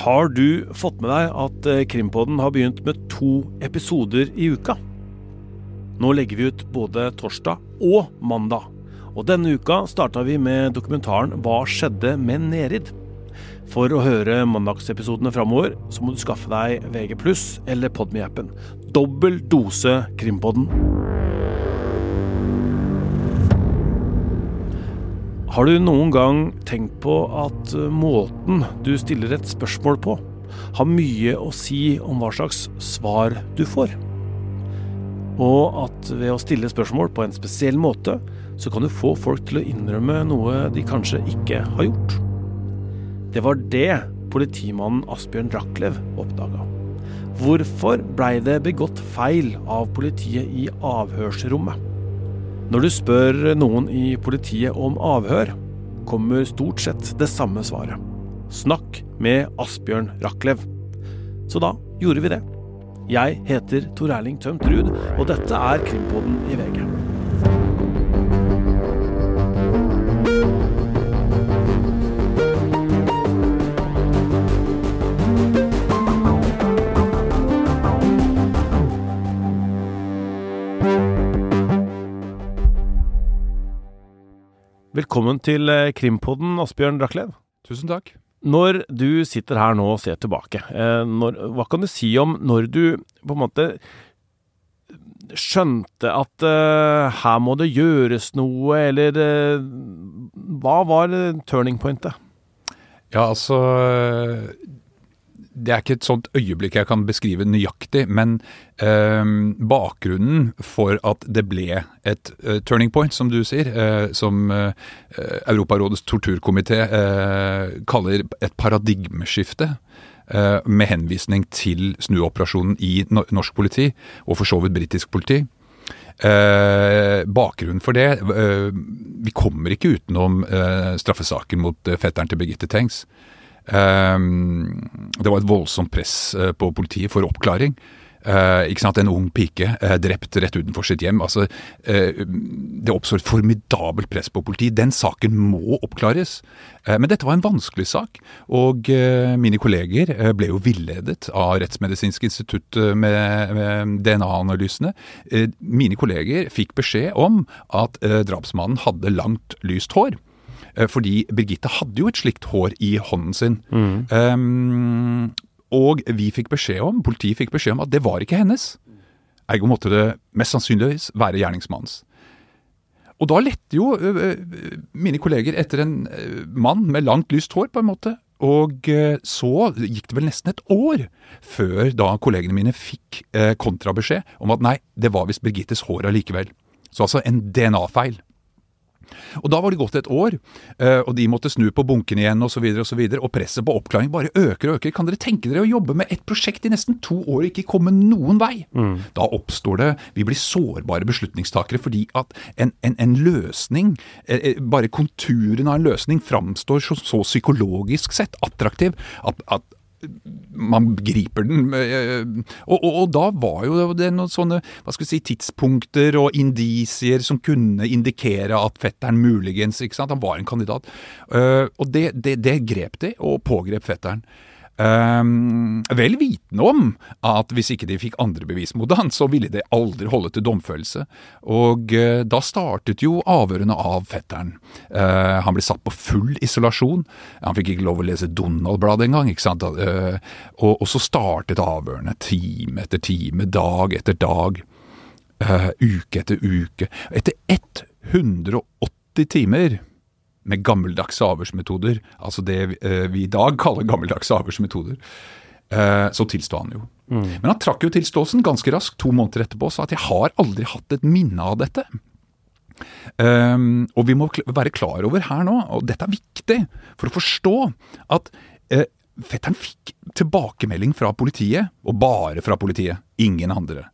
Har du fått med deg at eh, Krimpodden har begynt med to episoder i uka? Nå legger vi ut både torsdag og mandag. Og denne uka starta vi med dokumentaren Hva skjedde med Nerid? For å høre mandagsepisodene framover, så må du skaffe deg VG+, eller Podme-appen. Dobbel dose Krimpodden. Har du noen gang tenkt på at måten du stiller et spørsmål på, har mye å si om hva slags svar du får? Og at ved å stille spørsmål på en spesiell måte, så kan du få folk til å innrømme noe de kanskje ikke har gjort. Det var det politimannen Asbjørn Rachlew oppdaga. Hvorfor blei det begått feil av politiet i avhørsrommet? Når du spør noen i politiet om avhør, kommer stort sett det samme svaret. Snakk med Asbjørn Rachlew. Så da gjorde vi det. Jeg heter Tor Erling Tømt Ruud, og dette er Krimpodden i VG. Velkommen til eh, Krimpodden, Asbjørn Rachlew. Tusen takk. Når du sitter her nå og ser tilbake, eh, når, hva kan du si om når du på en måte skjønte at uh, her må det gjøres noe, eller uh, hva var turning pointet? Ja, altså det er ikke et sånt øyeblikk jeg kan beskrive nøyaktig, men eh, bakgrunnen for at det ble et uh, turning point, som du sier, eh, som eh, Europarådets torturkomité kaller et paradigmeskifte, med henvisning til snuoperasjonen i norsk politi, og for så vidt britisk politi. Eh, bakgrunnen for det eh, Vi kommer ikke utenom eh, straffesaken mot fetteren til Birgitte Tengs. Ehm, det var et voldsomt press eh, på politiet for oppklaring. Uh, ikke sant, En ung pike uh, drept rett utenfor sitt hjem. altså Det oppstår et formidabelt press på politiet. Den saken må oppklares. men dette var en vanskelig sak, og mine kolleger ble jo villedet av Rettsmedisinsk institutt med DNA-analysene. mine kolleger fikk beskjed om at drapsmannen hadde langt, lyst hår. Eh, fordi Birgitte hadde jo et slikt hår i hånden sin. Mm. Um, og vi fikk beskjed om, politiet fikk beskjed om at det var ikke hennes. Ergo måtte det mest sannsynligvis være gjerningsmannens. Og da lette jo mine kolleger etter en mann med langt, lyst hår, på en måte. Og så gikk det vel nesten et år før da kollegene mine fikk kontrabeskjed om at nei, det var visst Birgittes hår allikevel. Så altså en DNA-feil. Og Da var det gått et år, eh, og de måtte snu på bunkene igjen osv. Og, så videre, og presset på oppklaring bare øker og øker. Kan dere tenke dere å jobbe med et prosjekt i nesten to år og ikke komme noen vei? Mm. Da oppstår det Vi blir sårbare beslutningstakere fordi at en, en, en løsning, eh, eh, bare konturen av en løsning, framstår så, så psykologisk sett attraktiv at, at man griper den. Og, og, og, da var jo det noen sånne hva skal vi si, tidspunkter og indisier som kunne indikere at fetteren muligens ikke sant, Han var en kandidat. Uh, og det, det, det grep de, og pågrep fetteren. Um, vel vitende om at hvis ikke de fikk andre bevis mot han, så ville det aldri holde til domfølelse. Og uh, da startet jo avhørene av fetteren. Uh, han ble satt på full isolasjon. Han fikk ikke lov å lese Donald-bladet engang. ikke sant? Uh, og, og, så startet avhørene time etter time, dag etter dag, uke etter uke. Etter 180 timer med gammeldagse avhørsmetoder, altså det eh, vi i dag kaller gammeldagse avhørsmetoder, eh, så tilsto han jo. Mm. Men han trakk jo tilståelsen ganske raskt, to måneder etterpå, og sa at jeg har aldri hatt et minne av dette. Um, og vi må være klar over her nå, og dette er viktig for å forstå, at uh, fetteren fikk tilbakemelding fra politiet, og bare fra politiet, ingen andre.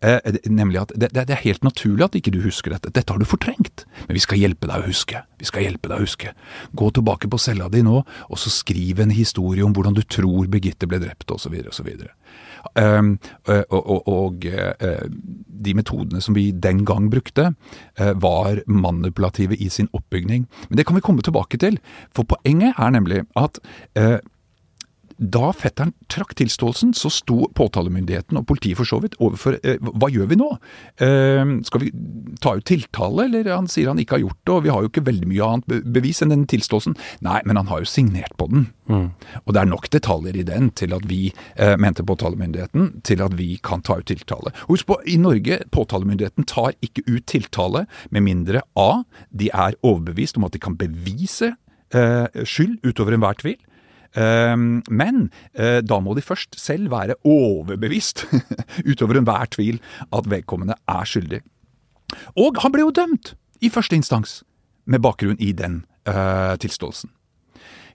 Eh, nemlig at det, det, er helt naturlig at ikke du husker dette. Dette har du fortrengt. Men vi skal hjelpe deg å huske. Vi skal hjelpe deg å huske. Gå tilbake på cella di nå, og så skriv en historie om hvordan du tror Birgitte ble drept, osv. osv. Um, og, og, og uh, de metodene som vi den gang brukte, var manipulative i sin oppbygning. Men det kan vi komme tilbake til. For poenget er nemlig at da fetteren trakk tilståelsen, så sto påtalemyndigheten og politiet for så vidt overfor eh, Hva gjør vi nå? Eh, skal vi ta ut tiltale, eller han sier han ikke har gjort det, og vi har jo ikke veldig mye annet bevis enn den tilståelsen. Nei, men han har jo signert på den. Mm. Og det er nok detaljer i den til at vi, eh, mente påtalemyndigheten, til at vi kan ta ut tiltale. Husk på, i Norge, påtalemyndigheten tar ikke ut tiltale med mindre A. De er overbevist om at de kan bevise skyld utover enhver tvil. Ehm, men eh, da må de først selv være overbevist, utover enhver tvil, at vedkommende er skyldig. Og han ble jo dømt i første instans, med bakgrunn i den uh, tilståelsen.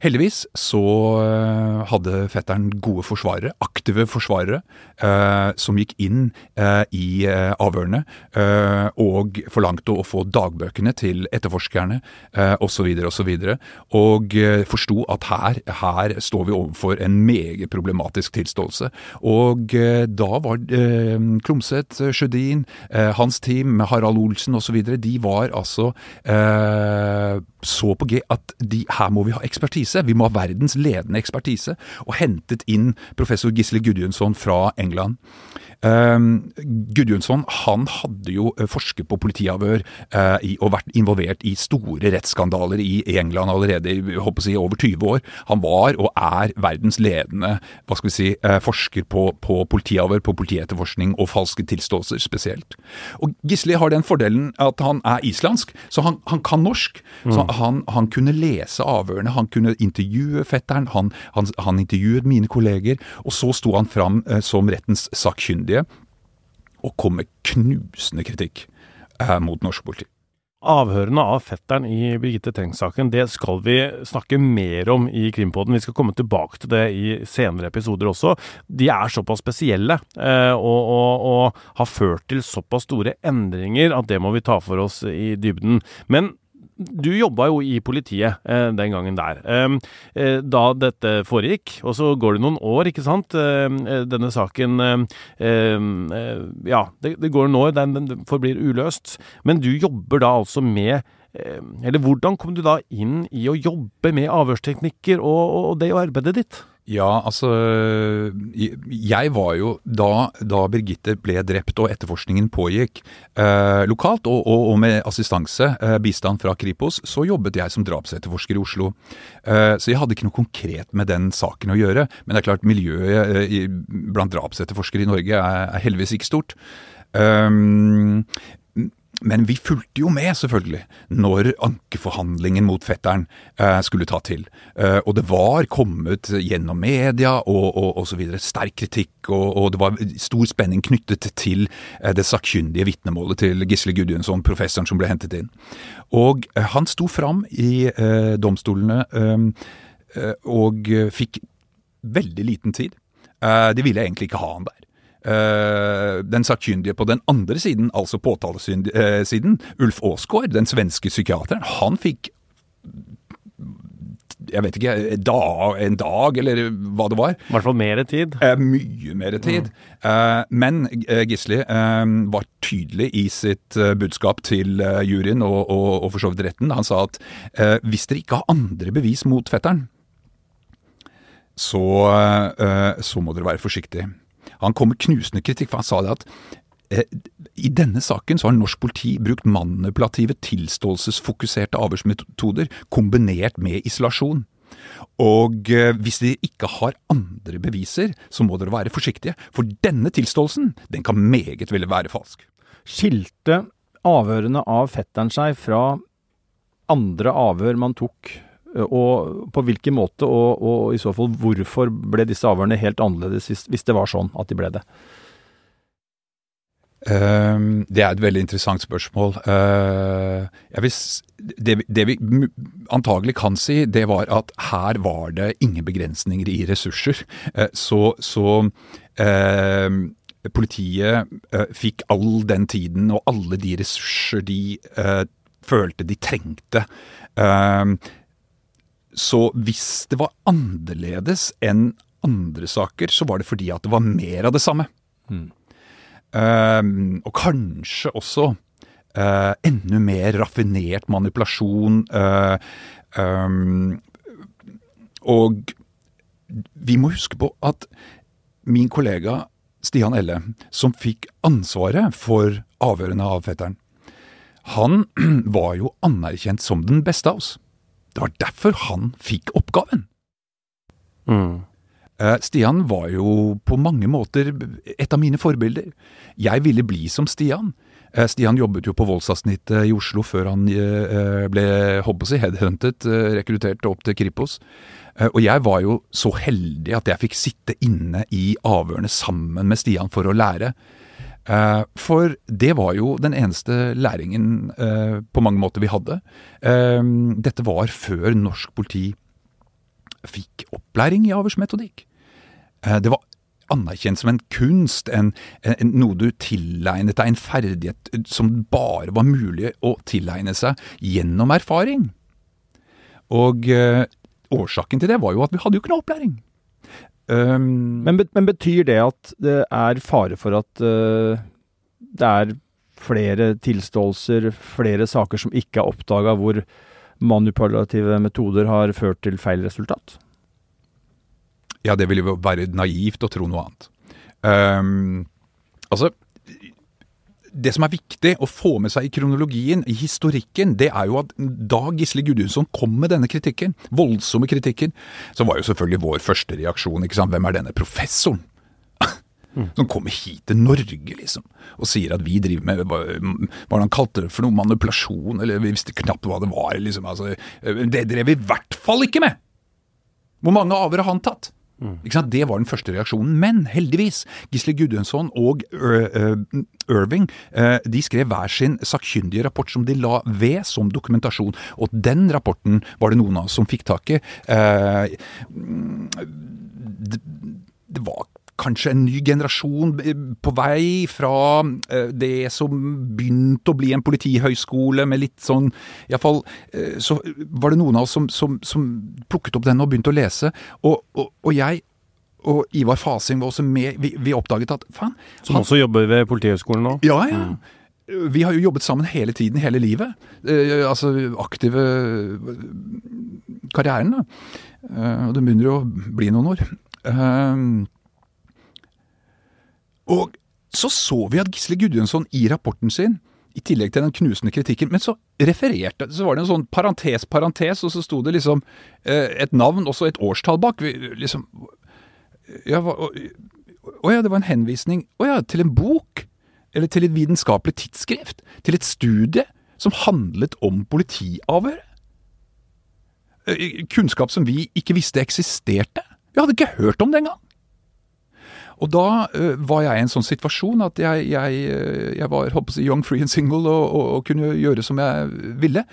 Heldigvis så eh, hadde fetteren gode forsvarere, aktive forsvarere, eh, som gikk inn eh, i avhørene og forlangte å få dagbøkene til etterforskerne osv. osv. Og, og eh, forsto at her, her, står vi overfor en meget problematisk tilståelse. Og da var Klumset, Sjødin, hans team, Harald Olsen osv. De var altså så på G at de, her må vi ha ekspertise. Vi må ha verdens ledende ekspertise. Og hentet inn professor Gisle Gudjonsson fra England. Um, Gudjonsson han hadde jo eh, forsket på politiavhør uh, i, og vært involvert i store rettsskandaler i, England allerede i si, over 20 år. Han var og er verdens ledende hva skal vi si, uh, forsker på, på politiavhør, på politietterforskning og falske tilståelser spesielt. Og Gisli har den fordelen at han er islandsk, så han, han kan norsk. Mm. Så han, han, kunne lese avhørene, han kunne intervjue fetteren, han, han intervjuet mine kolleger, og så sto han fram uh, som rettens sakkyndige myndige og kom med knusende kritikk eh, mot norsk politi. Avhørene av fetteren i Birgitte Tengs-saken det skal vi snakke mer om i Krimpodden. Vi skal komme tilbake til det i senere episoder også. De er såpass spesielle eh, og, og, og, har ført til såpass store endringer at det må vi ta for oss i dybden. Men du jobba jo i politiet eh, den gangen der. Eh, eh, da dette foregikk, og så går det noen år, ikke sant. Eh, eh, denne saken eh, Ja, det, det, går noen år, den, den forblir uløst. Men du jobber da altså med Eller hvordan kom du da inn i å jobbe med avhørsteknikker og, og det arbeidet ditt? Ja, altså Jeg var jo da, da Birgitte ble drept og etterforskningen pågikk eh, lokalt, og, og, og, med assistanse, eh, bistand fra Kripos, så jobbet jeg som drapsetterforsker i Oslo. Eh, så jeg hadde ikke noe konkret med den saken å gjøre. Men det er klart, miljøet eh, blant drapsetterforskere i Norge er, er heldigvis ikke stort. Um, men vi fulgte jo med, selvfølgelig, når ankeforhandlingen mot fetteren eh, skulle ta til. Eh, og det var kommet gjennom media og, og, så videre sterk kritikk, og, og, det var stor spenning knyttet til eh, det sakkyndige vitnemålet til Gisle Gudjonsson, professoren som ble hentet inn. Og eh, han sto fram i eh, domstolene eh, og fikk veldig liten tid. de ville egentlig ikke ha han der. Uh, den sakkyndige på den andre siden, altså påtalesiden, Ulf Aasgaard, den svenske psykiateren, han fikk jeg vet ikke, en dag, eller hva det var. I hvert fall mer tid. Uh, mye mer tid. Mm. Men Gisli var tydelig i sitt budskap til juryen og, og, og for så vidt retten. Han sa at hvis dere ikke har andre bevis mot fetteren, så, så må dere være forsiktige. Han kom med knusende kritikk, for han sa det at eh, i denne saken så har norsk politi brukt manipulative, tilståelsesfokuserte avhørsmetoder kombinert med isolasjon. Og eh, hvis de ikke har andre beviser, så må dere være forsiktige, for denne tilståelsen den kan meget vel være falsk. Skilte avhørene av fetteren seg fra andre avhør man tok og på hvilken måte, og, og, i så fall hvorfor ble disse avhørene helt annerledes, hvis, hvis det var sånn at de ble det? Um, det er et veldig interessant spørsmål. Uh, vil, det, det, vi antagelig kan si, det var at her var det ingen begrensninger i ressurser. Uh, så, så politiet fikk all den tiden og alle de ressurser de følte de trengte. Uh, så hvis det var annerledes enn andre saker, så var det fordi at det var mer av det samme. Mm. Um, og kanskje også uh, enda mer raffinert manipulasjon. Uh, um, og vi må huske på at min kollega Stian Elle, som fikk ansvaret for avhørene av fetteren, han var jo anerkjent som den beste av oss. Det var derfor han fikk oppgaven. Mm. Eh, Stian var jo på mange måter et av mine forbilder. Jeg ville bli som Stian. Eh, Stian jobbet jo på voldsavsnittet i Oslo før han eh, ble håper si, headhuntet, rekruttert opp til Kripos. Og jeg var jo så heldig at jeg fikk sitte inne i avhørene sammen med Stian for å lære. For det var jo den eneste læringen på mange måter vi hadde. Dette var før norsk politi fikk opplæring i avhørsmetodikk. Eh, det var anerkjent som en kunst, en, en, noe du tilegnet deg, en ferdighet som bare var mulig å tilegne seg gjennom erfaring. Og uh, årsaken til det var jo at vi hadde jo ikke noe opplæring. Um, men, men, betyr det at det er fare for at uh, det er flere tilståelser, flere saker som ikke er oppdaga, hvor manipulative metoder har ført til feil resultat? Ja, det ville jo være naivt å tro noe annet. Um, altså det som er viktig å få med seg i kronologien, i historikken, det er jo at da Gisle Gudjonsson kom med denne kritikken, voldsomme kritikken, så var jo selvfølgelig vår første reaksjon ikke sant? Hvem er denne professoren? Mm. Som kommer hit til Norge, liksom, og sier at vi driver med hva, hva han kalte det for noe, manipulasjon, eller vi visste knapt hva det var. liksom, altså, Det drev vi i hvert fall ikke med! Hvor mange avhør har han tatt? Mm. Det var den første reaksjonen. Men heldigvis, Gisle Gudjonsson og Irving de skrev hver sin sakkyndige rapport som de la ved som dokumentasjon. Og den rapporten var det noen av oss som fikk tak i. Det var kanskje en ny generasjon på vei fra eh, det som begynte å bli en politihøyskole med litt sånn Iallfall eh, så var det noen av oss som, som, som plukket opp den og begynte å lese. Og, og, og jeg og Ivar Fasing var også med. Vi, vi oppdaget at faen Som også jobber ved Politihøgskolen nå? Ja, ja. Mm. Vi har jo jobbet sammen hele tiden, hele livet. Eh, altså aktive karrieren, da. Eh, og det begynner jo å bli noen år. Eh, og så så vi at Gisle Gudjonsson i rapporten sin, i tillegg til den knusende kritikken, men så refererte Så var det en sånn parentes, parentes, og så sto det liksom eh, et navn også et årstall bak. Liksom ja, Å ja, det var en henvisning Å ja, til en bok? Eller til et vitenskapelig tidsskrift? Til et studie som handlet om politiavhør? Eh, kunnskap som vi ikke visste eksisterte? Vi hadde ikke hørt om det engang! Og da uh, var jeg i en sånn situasjon at jeg, jeg, øh, jeg var håper young, free and single og, og, og, kunne gjøre som jeg ville.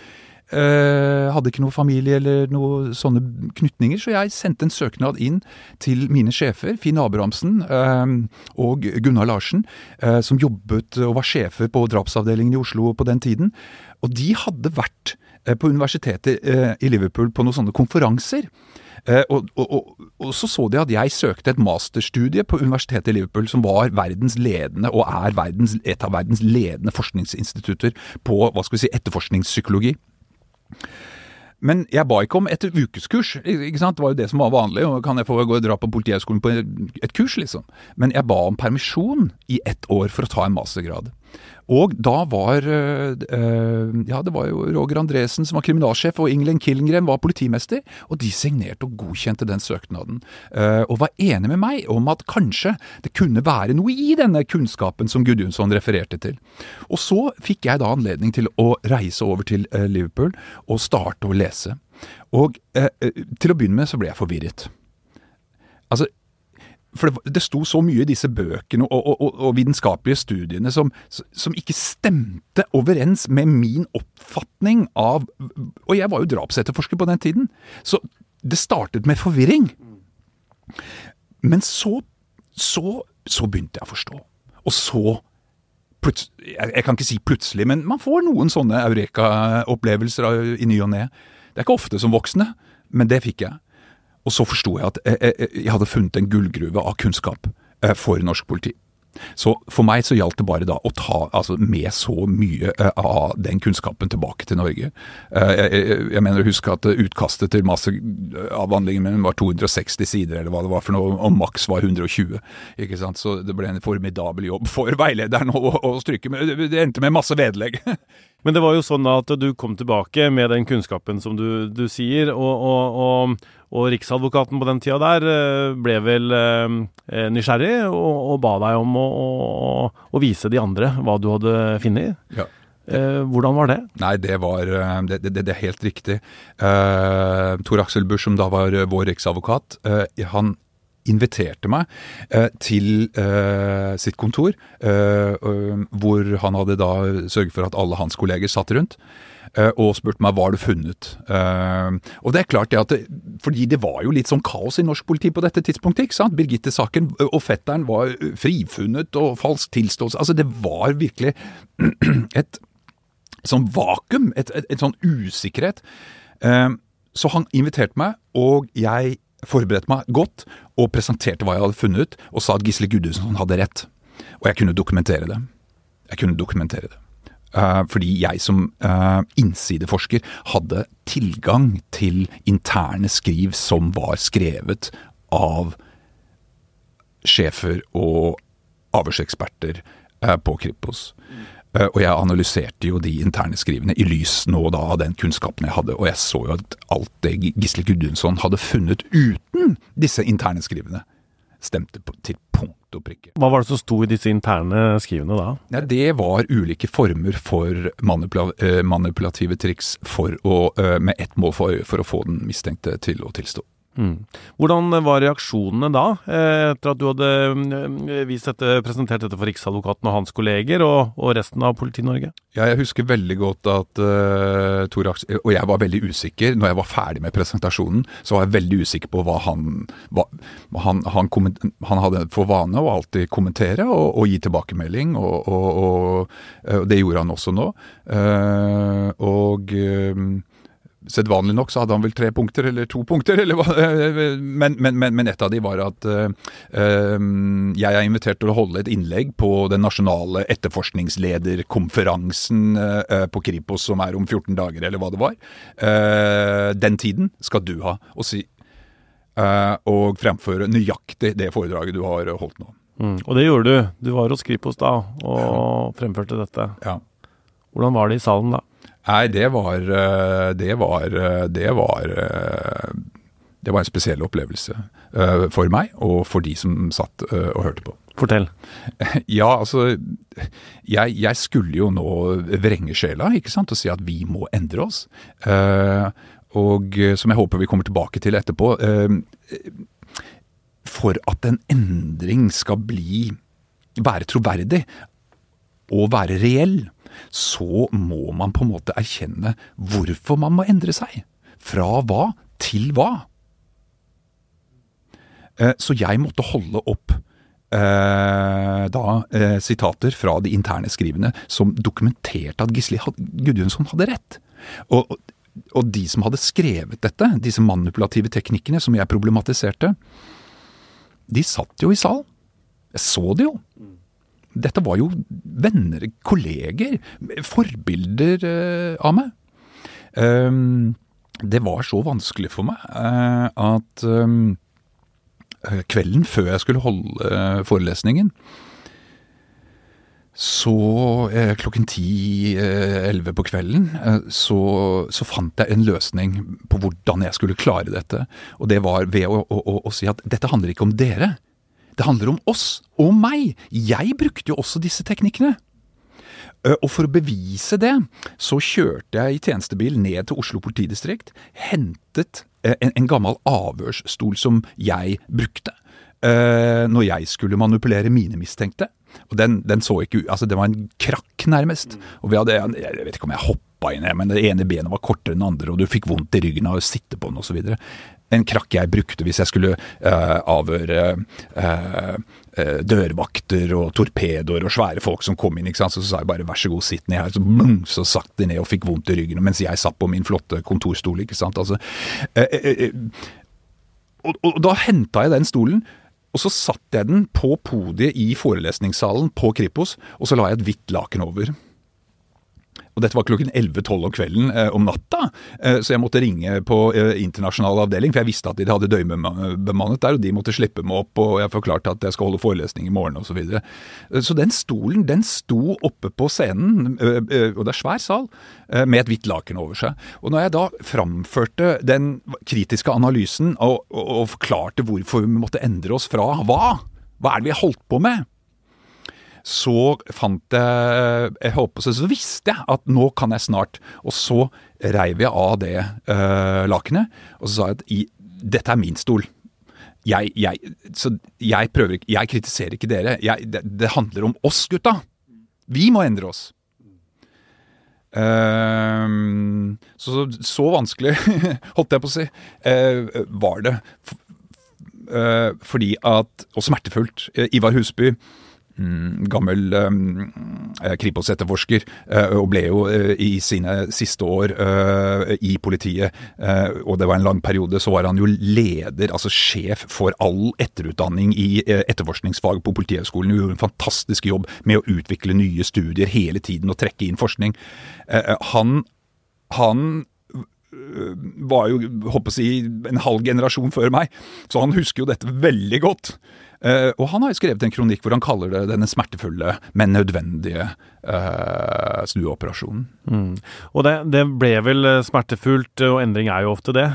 Uh, hadde ikke noe familie eller noe sånne knytninger, så jeg sendte en søknad inn til mine sjefer, Finn Abrahamsen uh, og Gunnar Larsen, uh, som jobbet og var sjefer på drapsavdelingen i Oslo på den tiden. Og de hadde vært på universitetet i Liverpool på noen sånne konferanser. Eh, og, og, og, og, så så de at jeg søkte et masterstudie på universitetet i Liverpool, som var verdens ledende, og er verdens, et av verdens ledende forskningsinstitutter på hva skal vi si, etterforskningspsykologi. Men jeg ba ikke om et ukeskurs. ikke sant? Det var jo det som var vanlig. og Kan jeg få gå og dra på Politihøgskolen på et kurs, liksom? Men jeg ba om permisjon i ett år for å ta en mastergrad. Og da var øh, Ja, det var jo Roger Andresen som var kriminalsjef, og Ingelen Killengren var politimester. Og de signerte og godkjente den søknaden. Øh, og var enige med meg om at kanskje det kunne være noe i denne kunnskapen som Gudjonsson refererte til. Og så fikk jeg da anledning til å reise over til Liverpool og starte å lese. Og til å begynne med så ble jeg forvirret. Altså, for det, det sto så mye i disse bøkene og, og, og, og vitenskapelige studiene som, som, ikke stemte overens med min oppfatning av Og jeg var jo drapsetterforsker på den tiden, så det startet med forvirring. Men så, så, så begynte jeg å forstå. Og så jeg kan ikke si plutselig, men man får noen sånne eureka-opplevelser i ny og ne. Det er ikke ofte som voksne, men det fikk jeg. Og så forsto jeg at jeg, jeg, jeg, hadde funnet en gullgruve av kunnskap eh, for norsk politi. Så for meg så gjaldt det bare da å ta altså, med så mye av den kunnskapen tilbake til Norge. Jeg, mener å huske at utkastet til masseavhandlingen min var 260 sider, eller hva det var for noe, og maks var 120. ikke sant? Så det ble en formidabel jobb for veilederen å, å stryke. Men det endte med masse vedlegg. Men det var jo sånn at du kom tilbake med den kunnskapen som du, du sier, og, og, og, og, Riksadvokaten på den tida der eh, ble vel eh, nysgjerrig og, ba deg om å, å, vise de andre hva du hadde funnet. Ja. Eh, hvordan var det? Nei, det var eh, Det, det, det er helt riktig. Eh, Tor Aksel Busch, som da var vår riksadvokat, han inviterte meg eh, til eh, sitt kontor, eh, hvor han hadde da sørget for at alle hans kolleger satt rundt. Og spurte meg hva har du funnet. Og det er klart det at det, Fordi det var jo litt sånn kaos i norsk politi på dette tidspunktet. ikke sant? Birgitte-saken og fetteren var frifunnet og falsk tilståelse. Altså Det var virkelig et sånn vakuum, et, et, et sånn usikkerhet. Så han inviterte meg, og jeg forberedte meg godt og presenterte hva jeg hadde funnet, og sa at Gisle Gudhusen hadde rett. Og jeg kunne dokumentere det. Jeg kunne dokumentere det. Uh, fordi jeg som uh, innsideforsker hadde tilgang til interne skriv som var skrevet av sjefer og avhørseksperter uh, på Kripos. Eh, og jeg analyserte jo de interne skrivene i lys nå da av den kunnskapen jeg hadde, og jeg så jo at alt det Gisle Gudjonsson hadde funnet uten disse interne skrivene, stemte på, til punkt og prikke. Hva var det som sto i disse interne skrivene da? Ja, det var ulike former for manipula eh, manipulative triks for å, eh, med ett mål for øye for å få den mistenkte til å tilstå. Mm. Hvordan var reaksjonene da, eh, etter at du hadde eh, dette, presentert dette for Riksadvokaten og hans kolleger, og, og resten av Politi-Norge? Ja, jeg husker veldig godt at uh, Tor Aksel Og jeg var veldig usikker. Når jeg var ferdig med presentasjonen, så var jeg veldig usikker på hva han hva, han, han, han, hadde for vane å alltid kommentere og, og gi tilbakemelding, og, og, det gjorde han også nå. Uh, og uh, Sedvanlig nok så hadde han vel tre punkter, eller to punkter, eller hva. Men, men, men, men et av de var at uh, jeg er invitert til å holde et innlegg på den nasjonale etterforskningslederkonferansen uh, på Kripos som er om 14 dager, eller hva det var. Uh, den tiden skal du ha. Og, si, og fremføre nøyaktig det foredraget du har holdt nå. Mm, og det gjorde du. Du var hos Kripos da og fremførte dette. Ja. Hvordan var det i salen da? Nei, det var eh, Det var eh, Det var, eh, det var en spesiell opplevelse for meg, og for de som satt og hørte på. Fortell. Ja, altså jeg, jeg, skulle jo nå vrenge sjela, ikke sant, og si at vi må endre oss. og som jeg håper vi kommer tilbake til etterpå. for at en endring skal bli være troverdig og være reell, så må man på en måte erkjenne hvorfor man må endre seg. Fra hva til hva. Eh, så jeg måtte holde opp eh, da eh, sitater fra de interne skrivene som dokumenterte at Gisle Gudjonsson hadde rett. Og, og de som hadde skrevet dette, disse manipulative teknikkene som jeg problematiserte, de satt jo i salen. Jeg så det jo. Dette var jo venner, kolleger, forbilder uh, av meg. Um, det var så vanskelig for meg uh, at um, kvelden før jeg skulle holde forelesningen, så eh, klokken ti-elleve på kvelden så, så, fant jeg en løsning på hvordan jeg skulle klare dette. Og det var ved å, å, å, å si at dette handler ikke om dere. Det handler om oss og meg. Jeg brukte jo også disse teknikkene. Og for å bevise det, så kjørte jeg i tjenestebil ned til Oslo politidistrikt. Hentet en, en gammel avhørsstol som jeg brukte når jeg skulle manipulere mine mistenkte. Og den, den så ikke ut Altså, det var en krakk, nærmest. Og vi hadde Jeg vet ikke om jeg hoppa inn men det ene benet var kortere enn det andre, og du fikk vondt i ryggen av å sitte på den, osv en krakk jeg brukte hvis jeg skulle uh, avhøre uh, dørvakter og torpedoer og svære folk som kom inn. ikke sant? Så, sa jeg bare 'vær så god, sitt ned her'. Så, blum, så satt de ned og fikk vondt i ryggen mens jeg satt på min flotte kontorstol. ikke sant? Altså, og, og, da henta jeg den stolen Og så satte jeg den på podiet i forelesningssalen på Kripos, og så la jeg et hvitt laken over. Og dette var klokken 11-12 om kvelden eh, om natta, eh, så jeg måtte ringe på eh, internasjonal avdeling, for jeg visste at de hadde døgnbemannet der, og de måtte slippe meg opp, og jeg forklarte at jeg skal holde forelesning i morgen osv. Så, videre. Eh, så den stolen den sto oppe på scenen, eh, eh, og det er svær sal, med et hvitt laken over seg. Og når jeg da framførte den kritiske analysen og, og, og forklarte hvorfor vi måtte endre oss fra hva, hva er det vi har holdt på med? Så fant jeg jeg holdt på, Så visste jeg at nå kan jeg snart. Og så reiv jeg av det uh, lakenet, og så sa jeg at dette er min stol. Jeg, jeg, så jeg prøver Jeg kritiserer ikke dere. Jeg, det, det, handler om oss, gutta. Vi må endre oss. Uh, så, så vanskelig, holdt jeg på å si, uh, var det. Uh, fordi at Og smertefullt. Ivar Husby gammel eh, Kripos-etterforsker, eh, og ble jo eh, i sine siste år uh, i politiet, og det var en lang periode, så var han jo leder, altså sjef for all etterutdanning i etterforskningsfag på Politihøgskolen. Gjorde en fantastisk jobb med å utvikle nye studier hele tiden og trekke inn forskning. han, han var jo håper å si, en halv generasjon før meg, så han husker jo dette veldig godt. Uh, og han har jo skrevet en kronikk hvor han kaller det denne smertefulle, men nødvendige uh, snuoperasjonen. Mm. Og det, det, ble vel smertefullt, og endring er jo ofte det.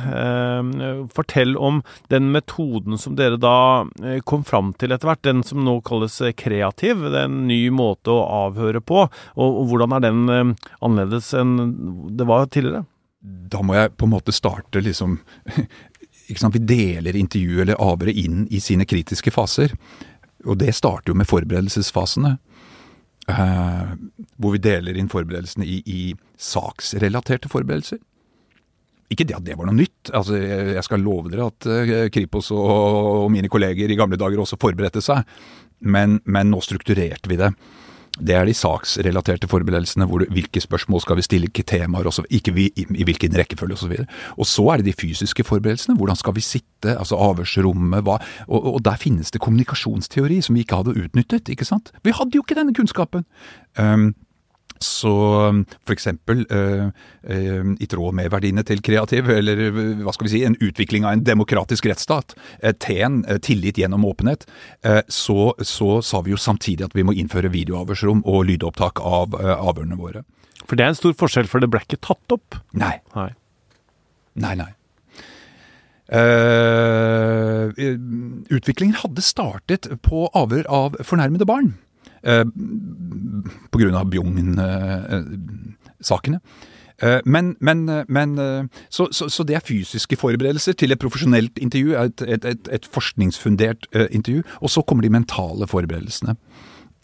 Fortell om den metoden som dere da kom fram til etter hvert, den som nå kalles kreativ. Det er en ny måte å avhøre på. Og, og hvordan er den annerledes enn det var tidligere? Da må jeg på en måte starte liksom Vi deler intervjuet eller avhøret inn i sine kritiske faser. Og det starter jo med forberedelsesfasene. Eh, hvor vi deler inn forberedelsene i, i, saksrelaterte forberedelser. Ikke det at det var noe nytt. Altså, jeg skal love dere at eh, Kripos og, og, mine kolleger i gamle dager også forberedte seg, men, men nå strukturerte vi det. Det er de saksrelaterte forberedelsene. Hvor hvilke spørsmål skal vi stille, hvilke temaer, også, ikke vi, i, i hvilken rekkefølge osv. Og, og så er det de fysiske forberedelsene. Hvordan skal vi sitte, altså avhørsrommet, hva og, og, der finnes det kommunikasjonsteori som vi ikke hadde utnyttet. ikke sant? Vi hadde jo ikke denne kunnskapen. Um, så f.eks. for eksempel, uh, uh, i tråd med verdiene til kreativ, eller uh, hva skal vi si, en utvikling av en demokratisk rettsstat, T-en, tillit gjennom åpenhet, så, så, sa vi jo samtidig at vi må innføre videoavhørsrom og lydopptak av avhørene våre. For det er en stor forskjell, for det ble ikke tatt opp? Nei. Nei, nei. nei. Uh, utviklingen hadde startet på avhør av fornærmede barn. Eh, Pga. Bjugn-sakene. Eh, men, men, men så, så, så, det er fysiske forberedelser til et profesjonelt intervju, et, et, et, et forskningsfundert intervju. Og så kommer de mentale forberedelsene.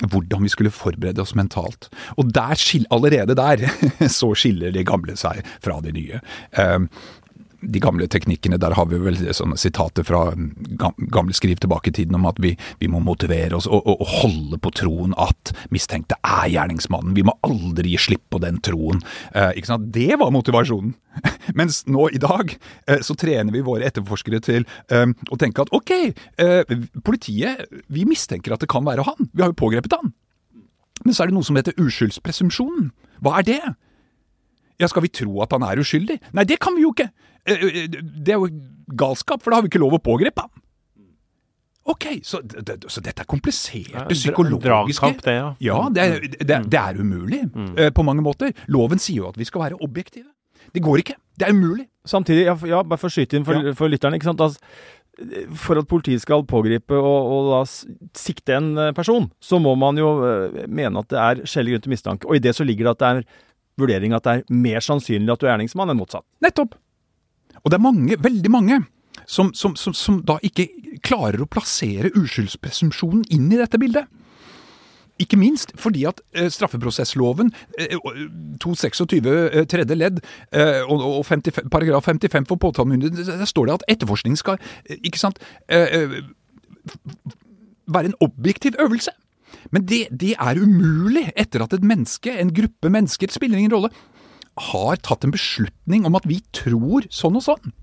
Hvordan vi skulle forberede oss mentalt. Og der, allerede der så skiller de gamle seg fra de nye. De gamle teknikkene, der har vi vel sånne sitater fra gamle skriv tilbake i tiden om at vi, vi må motivere oss og, og, holde på troen at mistenkte er gjerningsmannen. Vi må aldri gi slipp på den troen. Eh, ikke sant? Det var motivasjonen. Mens nå i dag eh, så trener vi våre etterforskere til eh, å tenke at ok, eh, politiet vi mistenker at det kan være han. Vi har jo pågrepet han. Men så er det noe som heter uskyldspresumpsjonen. Hva er det? Ja, skal vi tro at han er uskyldig? Nei, det kan vi jo ikke! Eh, eh, det er jo galskap, for da har vi ikke lov å pågripe han. Ok, så, det, så dette er kompliserte psykologiske Dragkamp, det, ja. Ja, det er, det, det er umulig mm. uh, på mange måter. Loven sier jo at vi skal være objektive. Det går ikke. Det er umulig. Samtidig, ja, ja bare for å skyte inn for, ja. for lytterne. ikke sant? Altså, for at politiet skal pågripe og, og, da sikte en person, så må man jo mene at det er skjellig grunn til mistanke. Og i det så ligger det at det er vurdering at det er mer sannsynlig at du er gjerningsmann enn motsatt. Nettopp! Og det er mange, veldig mange, som, som, som, som da ikke klarer å plassere uskyldspresumpsjonen inn i dette bildet. Ikke minst fordi at eh, straffeprosessloven, eh, 226 eh, tredje ledd eh, og, 50, paragraf 55 for påtalemyndigheten, der står det at etterforskning skal eh, ikke sant, eh, være en objektiv øvelse. Men det, det, er umulig etter at et menneske, en gruppe mennesker, spiller ingen rolle, har tatt en beslutning om at vi tror sånn og sånn.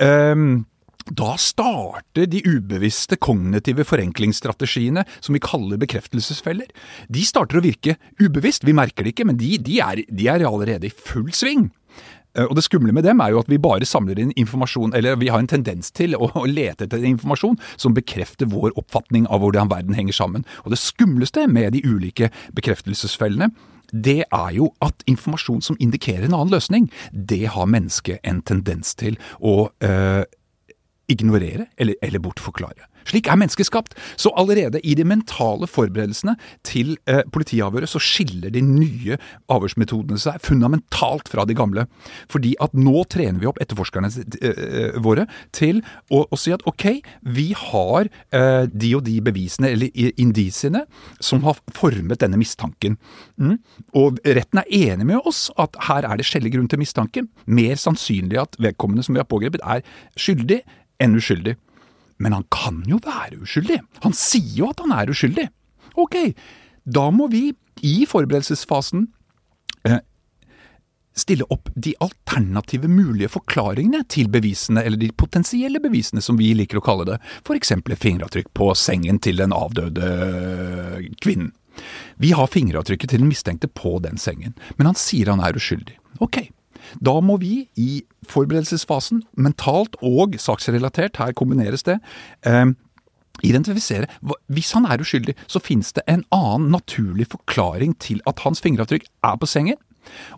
Um, da starter de ubevisste kognitive forenklingsstrategiene, som vi kaller bekreftelsesfeller, de starter å virke ubevisst. Vi merker det ikke, men de, de, er, de er allerede i full sving. Eh, og Det skumle med dem er jo at vi bare samler inn informasjon, eller vi har en tendens til å, lete etter informasjon som bekrefter vår oppfatning av hvordan verden henger sammen. Og Det skumleste med de ulike bekreftelsesfellene, det er jo at informasjon som indikerer en annen løsning, det har mennesket en tendens til å øh, ignorere eller, eller bortforklare. Slik er mennesket skapt. Så allerede i de mentale forberedelsene til eh, politiavhøret så skiller de nye avhørsmetodene seg fundamentalt fra de gamle. Fordi at nå trener vi opp etterforskerne eh, våre til å, å, si at ok, vi har eh, de og de bevisene eller indisiene som har formet denne mistanken. Mm. Og retten er enig med oss at her er det skjellig grunn til mistanke. Mer sannsynlig at vedkommende som vi har pågrepet er skyldig enn uskyldig. Men han kan jo være uskyldig. Han sier jo at han er uskyldig. Ok, da må vi i forberedelsesfasen eh, stille opp de alternative mulige forklaringene til bevisene, eller de potensielle bevisene, som vi liker å kalle det, f.eks. fingeravtrykk på sengen til den avdøde kvinnen. Vi har fingeravtrykket til den mistenkte på den sengen, men han sier han er uskyldig. Ok, da må vi i forberedelsesfasen, mentalt og saksrelatert, her kombineres det, eh, identifisere Hvis han er uskyldig, så finnes det en annen naturlig forklaring til at hans fingeravtrykk er på sengen.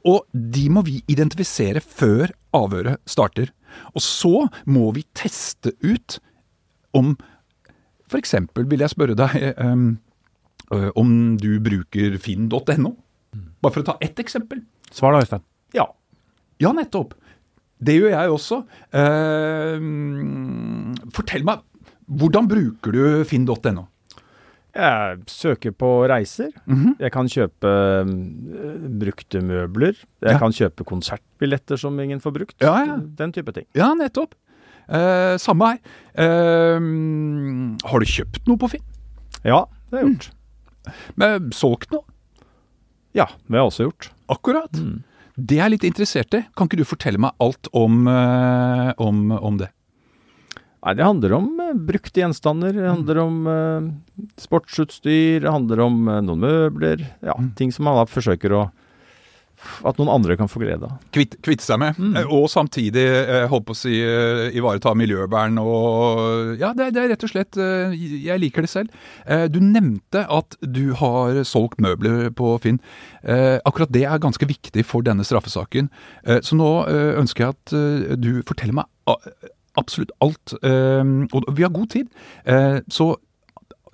Og de må vi identifisere før avhøret starter. Og så må vi teste ut om eksempel vil jeg spørre deg um, om du bruker finn.no. Bare for å ta ett eksempel. Svar da, Øystein. Ja. Nettopp. Det gjør jeg også. Eh, fortell meg, hvordan bruker du finn.no? Jeg søker på reiser. Mm -hmm. Jeg kan kjøpe uh, brukte møbler. Jeg ja. kan kjøpe konsertbilletter som ingen får brukt. Ja, ja. Den type ting. Ja, nettopp. Eh, samme her. Eh, har du kjøpt noe på Finn? Ja, det har jeg gjort. Mm. Men solgt noe? Ja, det har jeg også gjort. Akkurat. Mm. Det er jeg litt interessert i. Kan ikke du fortelle meg alt om, eh, om, om det? Nei, Det handler om uh, brukte gjenstander. Det handler om uh, sportsutstyr. Det handler om noen møbler. Ja, mm. Ting som man da forsøker å at noen andre kan få glede av. Kvitte kvitt seg med, mm. og samtidig eh, holdt på å si ivareta miljøvern og Ja, det, det, er rett og slett Jeg liker det selv. Du nevnte at du har solgt møbler på Finn. Akkurat det er ganske viktig for denne straffesaken. Så nå ønsker jeg at du forteller meg absolutt alt. Og vi har god tid. Eh, så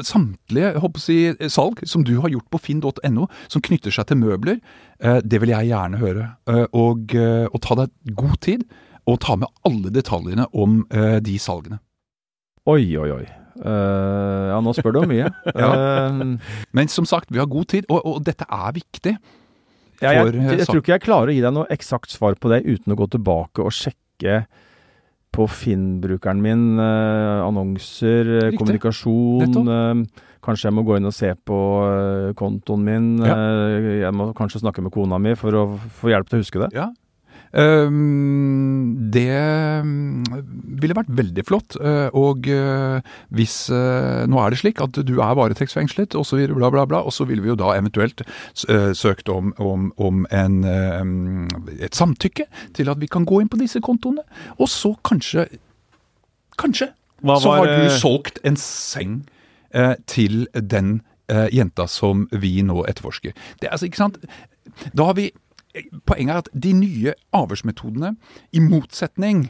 samtlige si, salg som du har gjort på finn.no, som knytter seg til møbler, eh, det vil jeg gjerne høre. Eh, og, og ta deg god tid, og ta med alle detaljene om de salgene. Oi, oi, oi. Uh, ja, nå spør du om mye. ja. uh, Men som sagt, vi har god tid, og, og dette er viktig. Ja, jeg, jeg, jeg, tror ikke jeg klarer å gi deg noe eksakt svar på det uten å gå tilbake og sjekke på Finn-brukeren min. Eh, annonser, eh, Riktig. kommunikasjon. Eh, kanskje jeg må gå inn og se på eh, kontoen min. Ja. Eh, jeg må kanskje snakke med kona mi for å få hjelp til å huske det. Ja, det mm, ville vært veldig flott. Eh, og eh, hvis eh, Nå er det slik at du er varetektsfengslet osv., bla, bla, bla. Og så ville vi jo da eventuelt søkt om, om, om en, et samtykke til at vi kan gå inn på disse kontoene. Og så kanskje Kanskje så har du solgt en seng til den jenta som vi nå etterforsker. Det, altså, ikke sant? Da har vi Poenget er at de nye avhørsmetodene, i motsetning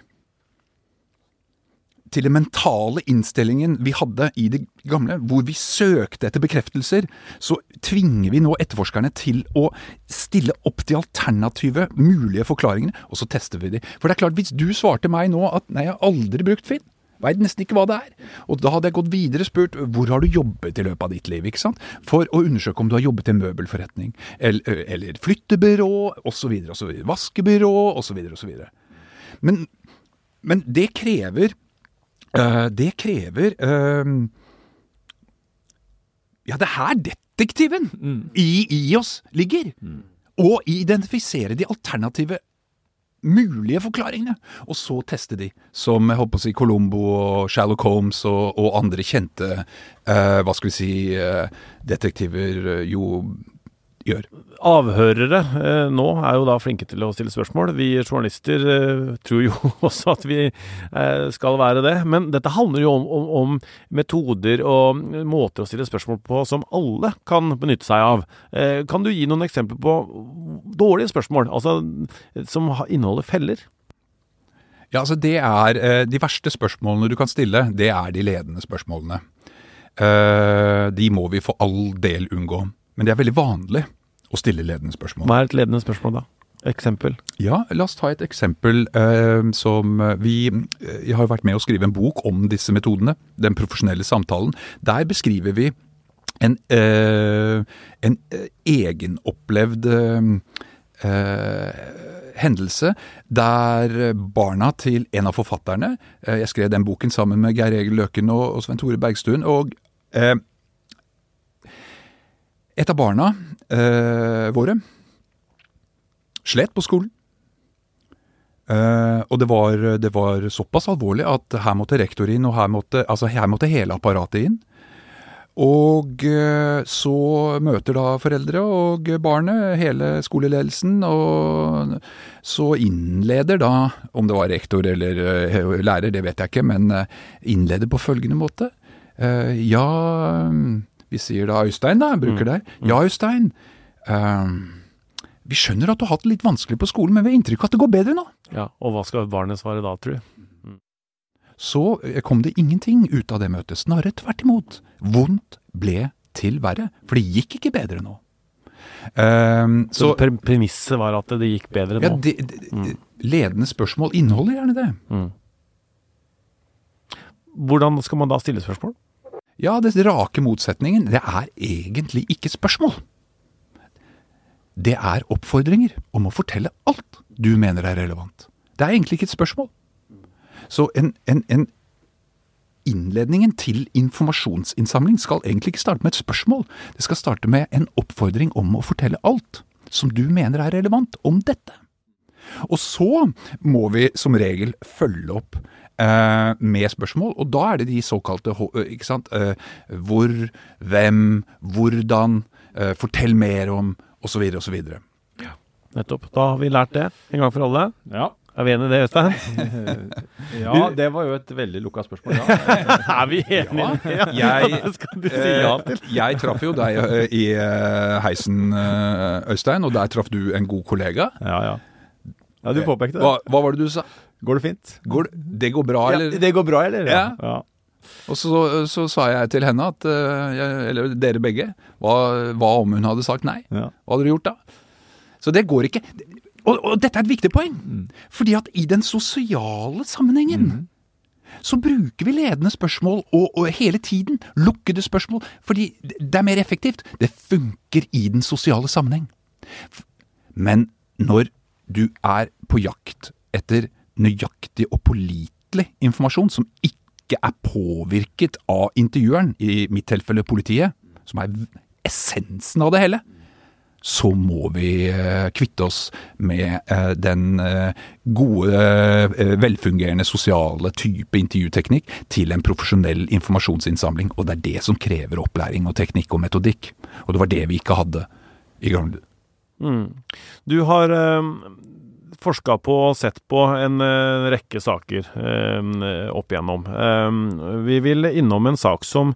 til den mentale innstillingen vi hadde i det gamle, hvor vi søkte etter bekreftelser, så tvinger vi nå etterforskerne til å stille opp de alternative mulige forklaringene, og så tester vi de. For det er klart, hvis du svarte meg nå at nei, jeg har aldri brukt Finn, Veit nesten ikke hva det er. Og da hadde jeg gått videre og spurt hvor har du jobbet i løpet av ditt liv, ikke sant? For å undersøke om du har jobbet i en møbelforretning, eller, eller flyttebyrå, osv., osv., vaskebyrå, osv., osv. Men, men det krever øh, Det krever øh, Ja, det er her detektiven mm. i, i, oss ligger. Mm. Å identifisere de alternative mulige forklaringene, og så teste de, som jeg håper å si Colombo og Sherlock Holmes og, og andre kjente eh, hva skal vi si eh, detektiver eh, jo gjør. Avhørere eh, nå er jo da flinke til å stille spørsmål. Vi journalister eh, tror jo også at vi eh, skal være det. Men dette handler jo om, om, om, metoder og måter å stille spørsmål på som alle kan benytte seg av. Kan du gi noen eksempler på dårlige spørsmål, altså som inneholder feller? Ja, altså det er De verste spørsmålene du kan stille, det er de ledende spørsmålene. Eh, de må vi for all del unngå. Men det er veldig vanlig å stille ledende spørsmål. Hva er et ledende spørsmål, da? Eksempel? Ja, la oss ta et eksempel eh, som vi Jeg har jo vært med å skrive en bok om disse metodene. Den profesjonelle samtalen. Der beskriver vi en, eh, en eh, egenopplevd eh, hendelse der barna til en av forfatterne eh, Jeg skrev den boken sammen med Geir Egil Løken og, og Svein Tore Bergstuen. og eh, et av barna eh, våre slet på skolen. Eh, og det var, det var, såpass alvorlig at her måtte rektor inn, og her måtte, altså her måtte hele apparatet inn. Og eh, så møter da foreldre og barnet hele skoleledelsen, og så innleder da, om det var rektor eller eh, lærer, det vet jeg ikke, men eh, innleder på følgende måte. Ja vi sier da Øystein, da, bruker mm. deg. Ja, Øystein. Uh, vi skjønner at du har hatt det litt vanskelig på skolen, men vi har inntrykk av at det går bedre nå. Ja, Og hva skal barnet svare da, tru? Mm. Så eh, kom det ingenting ut av det møtet. Snarere tvert imot. Vondt ble til verre. For det gikk ikke bedre nå. Um, så, så premisset var at det gikk bedre nå? Ja, de, det, mm. Ledende spørsmål inneholder gjerne det. Mm. Hvordan skal man da stille spørsmål? Ja, det rake motsetningen, det er egentlig ikke spørsmål. Det er oppfordringer om å fortelle alt du mener er relevant. Det er egentlig ikke et spørsmål. Så en, en, en innledningen til informasjonsinnsamling skal egentlig ikke starte med et spørsmål. Det skal starte med en oppfordring om å fortelle alt som du mener er relevant om dette. Og så må vi som regel følge opp med spørsmål, og da er det de såkalte eh, ikke sant, eh, hvor, hvem, hvordan, eh, fortell mer om, osv. osv. Ja, nettopp. Da har vi lært det en gang for alle. Ja. Er vi enig i det, Øystein? ja, det var jo et veldig lukka spørsmål. Ja. er vi enige? Ja. Jeg, skal du si ja til? jeg traff jo deg i heisen, Øystein, og der traff du en god kollega. Ja, ja. Ja, du påpekte det. Hva, hva var det du sa? Går det fint? Går det, det går bra, eller? Ja, det går bra, eller? Ja. ja. Og så, så, sa jeg til henne at eh, Eller dere begge. Hva, hva om hun hadde sagt nei? Hva hadde dere gjort da? Så det går ikke. Og, og dette er et viktig poeng. Mm. Fordi at i den sosiale sammenhengen mm. så bruker vi ledende spørsmål og, og, hele tiden lukkede spørsmål. Fordi det er mer effektivt. Det funker i den sosiale sammenheng. Men når du er på jakt etter nøyaktig og pålitelig informasjon som ikke er påvirket av intervjueren, i mitt tilfelle politiet, som er essensen av det hele, så må vi eh, kvitte oss med eh, den eh, gode, velfungerende sosiale type intervjuteknikk til en profesjonell informasjonsinnsamling. Og det er det som krever opplæring og teknikk og metodikk. Og det var det vi ikke hadde i gamle mm. Du har forska på og sett på en uh, rekke saker uh, opp igjennom. Uh, vi vil innom en sak som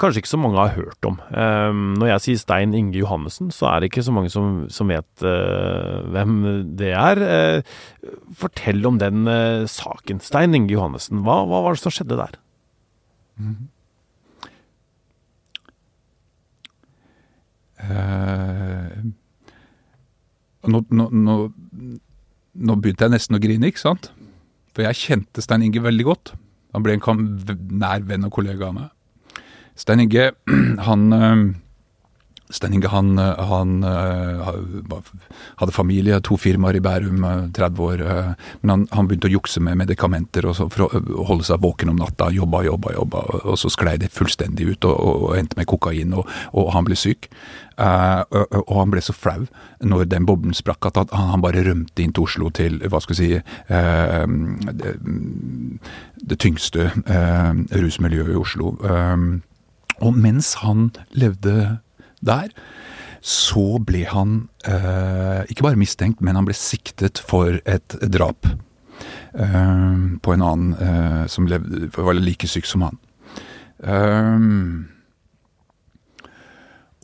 kanskje ikke så mange har hørt om. når jeg sier Stein Inge Johannessen, så er det ikke så mange som, som vet hvem det er. fortell om den saken. Stein Inge Johannessen, hva, hva, var det som skjedde der? Mm -hmm. nå, nå, nå nå begynte jeg nesten å grine, ikke sant? For jeg kjente Stein Inge veldig godt. Han ble en nær venn og kollega av meg. Stein Inge, han, Stein Inge han, han uh, hadde familie, to firmaer i Bærum, 30 år. Uh, men han, han, begynte å jukse med medikamenter for å holde seg våken om natta. Jobba, jobba, jobba. Og så sklei det fullstendig ut og, og, endte med kokain, og, og han ble syk. Uh, og, han ble så flau når den boblen sprakk at han, bare rømte inn til Oslo til hva skal vi si det, det, tyngste rusmiljøet i Oslo. og mens han levde der, så ble han eh, ikke bare mistenkt, men han ble siktet for et drap eh, på en annen eh, som levde, var like syk som han. Eh,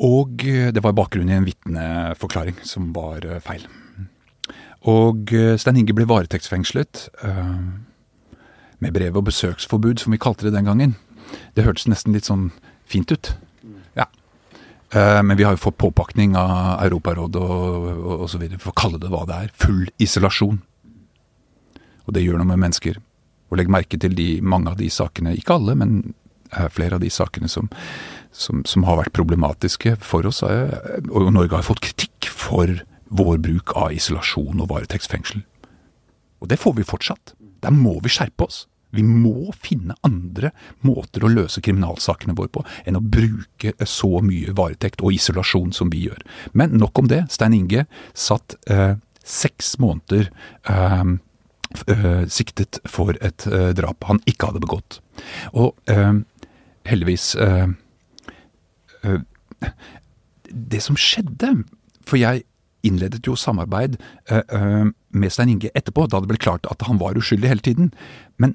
og det var bakgrunnen i en vitneforklaring som var eh, feil. Og eh, Stein Inge ble varetektsfengslet med brev og besøksforbud, som vi kalte det den gangen. Det hørtes nesten litt sånn fint ut. Eh, men vi har jo fått påpakning av Europarådet og osv. for å kalle det hva det er. Full isolasjon. Og det gjør noe med mennesker. Og legg merke til de, mange av de sakene, ikke alle, men flere av de sakene som, som, som har vært problematiske for oss. Og Norge har fått kritikk for vår bruk av isolasjon og varetektsfengsel. Og det får vi fortsatt. Der må vi skjerpe oss. Vi må finne andre måter å løse kriminalsakene våre på enn å bruke så mye varetekt og isolasjon som vi gjør. Men nok om det. Stein Inge satt eh, seks måneder eh, eh, siktet for et eh, drap han ikke hadde begått. Og eh, heldigvis eh, Det som skjedde For jeg innledet jo samarbeid med Stein Inge etterpå, da det ble klart at han var uskyldig hele tiden. Men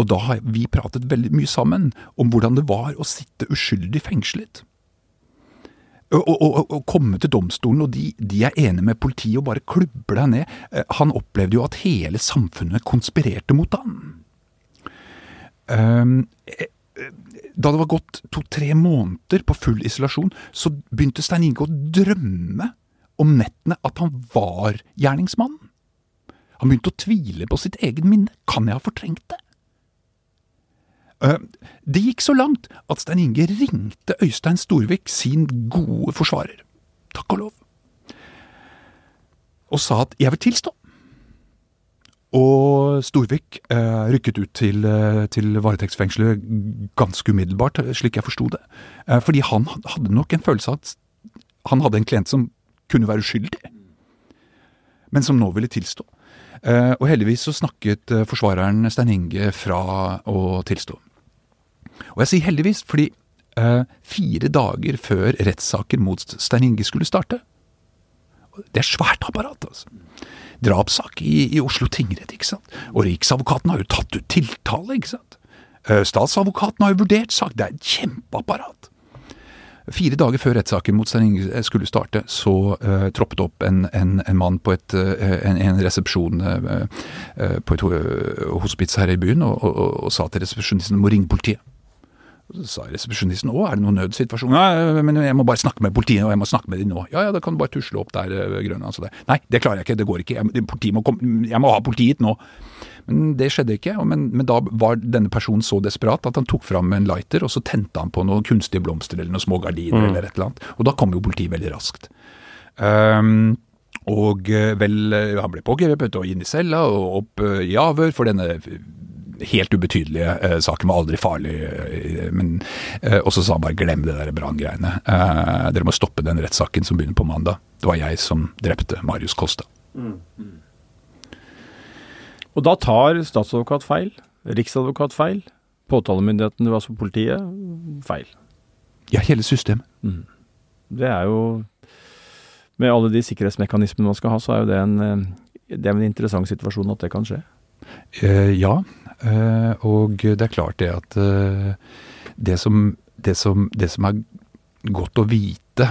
og da har vi pratet veldig mye sammen om hvordan det var å sitte uskyldig fengslet. Å komme til domstolen, og de, de, er enige med politiet og bare klubber deg ned. Eh, han opplevde jo at hele samfunnet konspirerte mot ham. Ehm, eh, da det var gått to-tre måneder på full isolasjon, så begynte Stein Inge å drømme om nettene at han var gjerningsmannen. Han begynte å tvile på sitt eget minne. Kan jeg ha fortrengt det? Eh, det gikk så langt at Stein Inge ringte Øystein Storvik, sin gode forsvarer, takk og lov, og sa at 'jeg vil tilstå'. Og Storvik eh, rykket ut til, eh, til varetektsfengselet ganske umiddelbart, slik jeg forsto det. Eh, fordi han hadde nok en følelse av at han hadde en klient som kunne være uskyldig, men som nå ville tilstå. Eh, og heldigvis så snakket eh, forsvareren Stein Inge fra å tilstå. Og jeg sier heldigvis, fordi eh, fire dager før rettssaken mot Stein Inge skulle starte Det er svært apparat, altså. Drapssak i, i Oslo tingrett, ikke sant. Og Riksadvokaten har jo tatt ut tiltale, ikke sant. Statsadvokaten har jo vurdert sak. Det er et kjempeapparat. Fire dager før rettssaken mot Stein Inge skulle starte, så uh, troppet opp en, en, en, mann på et, uh, en, en, resepsjon uh, på et hospits her i byen og, og, og, og sa til resepsjonisten må ringe politiet. Så sa resepsjonisten å, er det noen nødsituasjon? Nei, men jeg må bare snakke med politiet, og jeg må snakke med dem nå. Ja ja, da kan du bare tusle opp der, eh, Grønland. Altså Nei, det klarer jeg ikke, det går ikke. Jeg, må, komme, jeg må ha politiet nå. Men det skjedde ikke. Men, men, da var denne personen så desperat at han tok fram en lighter, og så tente han på noen kunstige blomster eller noen små gardiner mm. eller et eller annet. Og da kom jo politiet veldig raskt. Um, og eh, vel, eh, han ble pågrepet og inn i cella og opp i avhør for denne helt ubetydelige eh, saken var aldri farlig. Eh, men, eh, og så sa han bare glem det der branngreiene. Eh, dere må stoppe den rettssaken som begynner på mandag. Det var jeg som drepte Marius Kosta. Mm. Mm. Og da tar statsadvokat feil, riksadvokat feil, påtalemyndigheten, altså politiet, feil. Ja, hele systemet. Mm. Det er jo Med alle de sikkerhetsmekanismene man skal ha, så er jo det en, det er en interessant situasjon at det kan skje. Eh, ja, og det er klart det at eh, det som, det som, det som er godt å vite,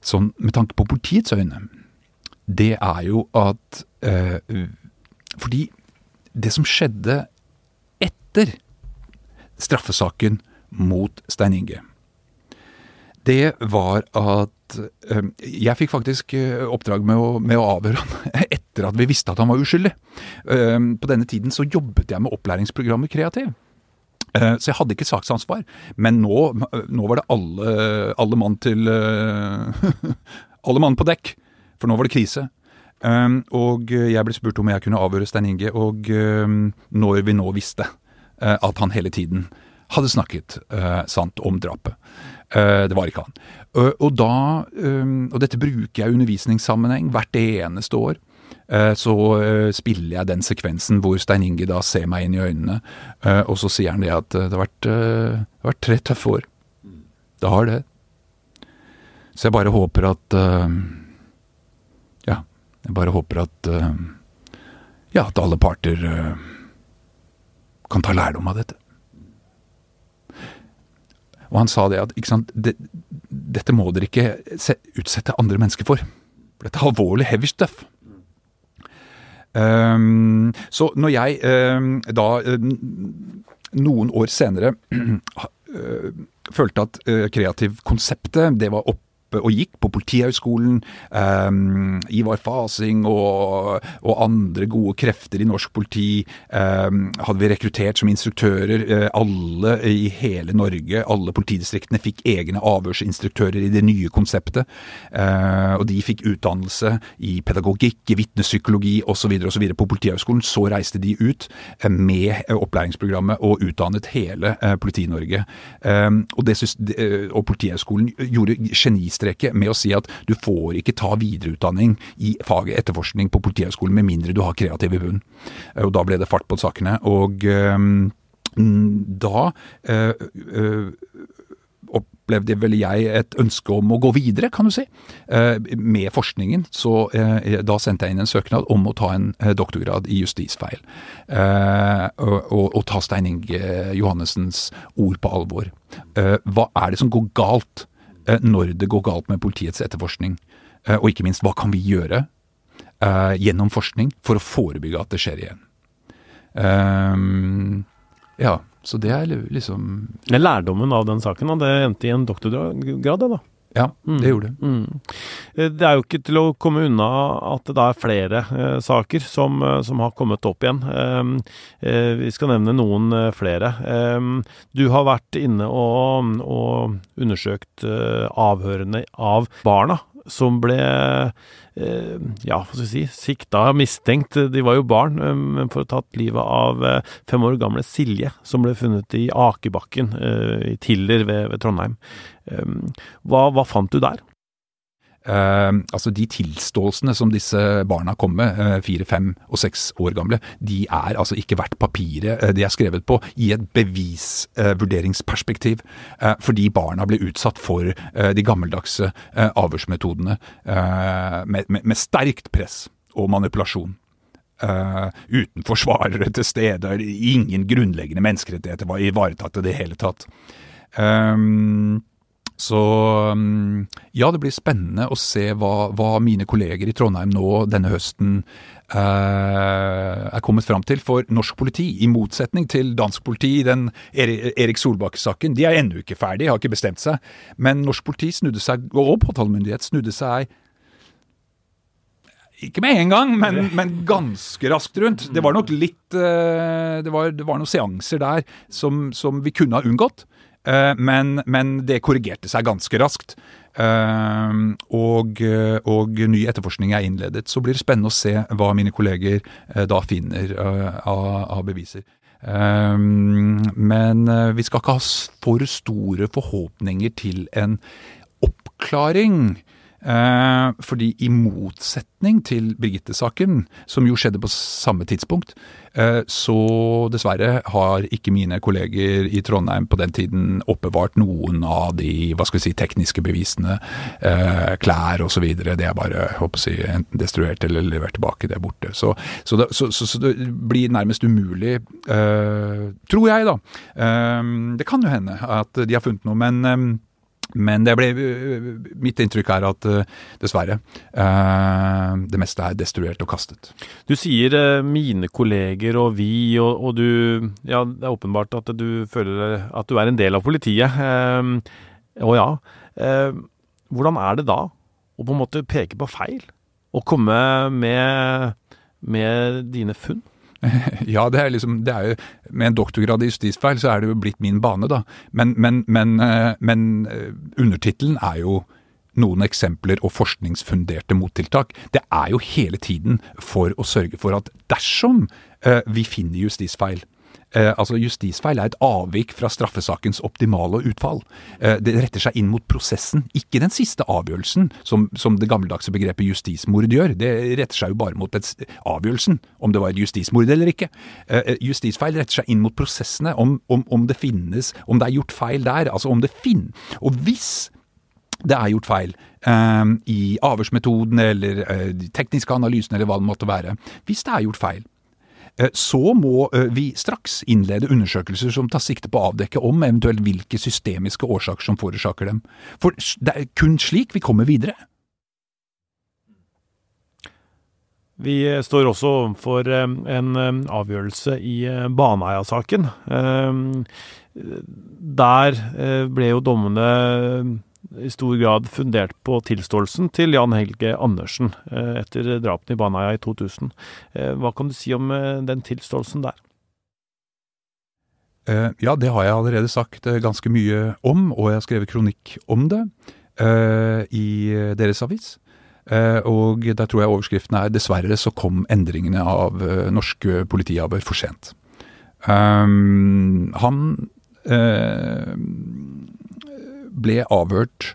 sånn med tanke på politiets øyne, det er jo at eh, Fordi det som skjedde etter straffesaken mot Stein Inge, det var at Jeg fikk faktisk oppdrag med å, med å avhøre han etter at vi visste at han var uskyldig. Ehm, på denne tiden så jobbet jeg med opplæringsprogrammet Kreativ. Eh, Så jeg hadde ikke saksansvar, men nå, nå var det alle, alle mann til eh, Alle mann på dekk, for nå var det krise. Um, og jeg ble spurt om jeg kunne avhøre Stein Inge, og um, når vi nå visste eh, at han hele tiden hadde snakket sant om drapet. Det var ikke han. Og da, og dette bruker jeg i undervisningssammenheng hvert eneste år. Eh, Så eh, spiller jeg den sekvensen hvor Stein Inge da ser meg inn i øynene, eh, og så sier han det at det har vært, det har vært tre tøffe år. Det har det. Så jeg bare håper at Ja, jeg bare håper at Ja, at alle parter kan ta lærdom av dette. Og han sa det at sant, det, dette må dere ikke se, utsette andre mennesker for. For dette er alvorlig heavy stuff. Ehm, så når jeg ehm, da ehm, noen år senere øh, følte at øh, kreativkonseptet det var oppe og gikk på Politihøgskolen. Um, Ivar Fasing og, og, andre gode krefter i norsk politi um, hadde vi rekruttert som instruktører. Uh, alle i hele Norge, alle politidistriktene fikk egne avhørsinstruktører i det nye konseptet. Uh, og de fikk utdannelse i pedagogikk, i vitnepsykologi osv. på Politihøgskolen. Så reiste de ut uh, med opplæringsprogrammet og utdannet hele Politi-Norge. Um, og, og Politihøgskolen gjorde genistreker med å si at du får ikke ta videreutdanning i faget etterforskning på Politihøgskolen med mindre du har kreativ i bunn. Og da ble det fart på sakene. Og um, da uh, uh, opplevde vel jeg et ønske om å gå videre, kan du si, med forskningen. Så da sendte jeg inn en søknad om å ta en doktorgrad i justisfeil. Og, og, og, ta Stein Inge Johannessens ord på alvor. Hva er det som går galt når det går galt med politiets etterforskning. Og ikke minst, hva kan vi gjøre uh, gjennom forskning for å forebygge at det skjer igjen? Ja, så det er liksom Lærdommen av den saken, det endte i en doktorgrad, det da? Ja, det gjorde det. Mm. Det er jo ikke til å komme unna at det da er flere eh, saker som, som, har kommet opp igjen. Eh, vi skal nevne noen flere. Eh, du har vært inne og, og undersøkt avhørene av barna som ble ja, hva skal vi si, sikta, mistenkt. De var jo barn, men for å ha tatt livet av fem år gamle Silje, som ble funnet i Akebakken i Tiller ved, ved Trondheim. Hva, hva, fant du der? Uh, altså De tilståelsene som disse barna kom med, uh, fire, fem og seks år gamle, de er altså ikke verdt papiret uh, de er skrevet på i et bevisvurderingsperspektiv. fordi barna ble utsatt for de gammeldagse avhørsmetodene med, med, med, sterkt press og manipulasjon. uten forsvarere til stede, ingen grunnleggende menneskerettigheter var ivaretatt i det hele tatt. Um, så ja, det blir spennende å se hva, hva mine kolleger i Trondheim nå denne høsten eh, er kommet fram til. For norsk politi, i motsetning til dansk politi i den Erik Solbakke-saken, de er ennå ikke ferdig, har ikke bestemt seg. Men norsk politi snudde seg, og påtalemyndighet snudde seg ikke med en gang, men, men, ganske raskt rundt. Det var nok litt det var, det var noen seanser der som, som vi kunne ha unngått. Eh, men, men, det korrigerte seg ganske raskt. Eh, og, og, ny etterforskning er innledet. Så blir det spennende å se hva mine kolleger eh, da finner av, av beviser. Men vi skal ikke ha for store forhåpninger til en oppklaring. Eh, fordi i motsetning til Birgitte-saken, som jo skjedde på samme tidspunkt, eh, så dessverre har ikke mine kolleger i Trondheim på den tiden oppbevart noen av de hva skal vi si, tekniske bevisene. Eh, klær osv. Det er bare håper jeg, enten destruert eller levert tilbake. Det er borte. Så, så, det, så, så det, blir nærmest umulig, tror jeg, da. Det kan jo hende at de har funnet noe, men men ble, mitt inntrykk er at dessverre, det meste er destruert og kastet. Du sier mine kolleger og vi, og, og, du Ja, det er åpenbart at du føler at du er en del av politiet. Og ja. Hvordan er det da å på en måte peke på feil? Og komme med, med dine funn? Ja, det er liksom det er jo, Med en doktorgrad i justisfeil så er det jo blitt min bane, da. Men, men, men, eh, men eh, undertittelen er jo noen eksempler og forskningsfunderte mottiltak. Det er jo hele tiden for å sørge for at dersom eh, vi finner justisfeil, Eh, altså Justisfeil er et avvik fra straffesakens optimale utfall. Eh, det retter seg inn mot prosessen, ikke den siste avgjørelsen, som, som det gammeldagse begrepet justismord gjør. Det retter seg jo bare mot et, avgjørelsen, om det var et justismord eller ikke. Eh, eh, justisfeil retter seg inn mot prosessene, om, om, om det finnes, om det er gjort feil der. Altså om det finnes. Og hvis det er gjort feil eh, i avhørsmetoden eller eh, de tekniske analysene eller hva det måtte være. Hvis det er gjort feil, så må eh, vi straks innlede undersøkelser som tar sikte på å avdekke om eventuelt hvilke systemiske årsaker som forårsaker dem. For det er kun slik vi kommer videre. Vi står også overfor eh, en eh, avgjørelse i eh, Baneheia-saken. Der ble jo dommene i stor grad fundert på tilståelsen til Jan Helge Andersen etter drapene i Baneheia i 2000. Hva kan du si om den tilståelsen der? Ja, det har jeg allerede sagt ganske mye om, og jeg har skrevet kronikk om det i deres avis. Eh, og der tror jeg overskriften er 'Dessverre så kom endringene av norske norsk politiavhør for sent'. Han ble avhørt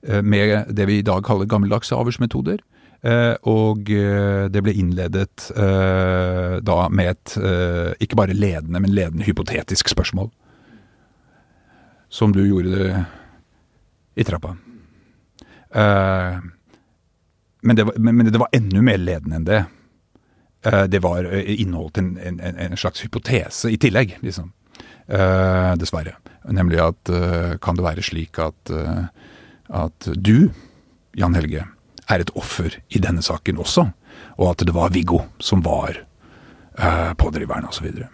med det vi i dag kaller gammeldagse avhørsmetoder. Uh, og det ble innledet da med et ikke bare ledende, men ledende hypotetisk spørsmål. Som du gjorde i trappa. Men det, var, men det var enda mer ledende enn det. Eh, det var eh, inneholdt en, en, en slags hypotese i tillegg, liksom. Uh, dessverre. Nemlig at uh, kan det være slik at, uh, at du, Jan Helge, er et offer i denne saken også? Og at det var Viggo som var pådriveren, osv. Og, så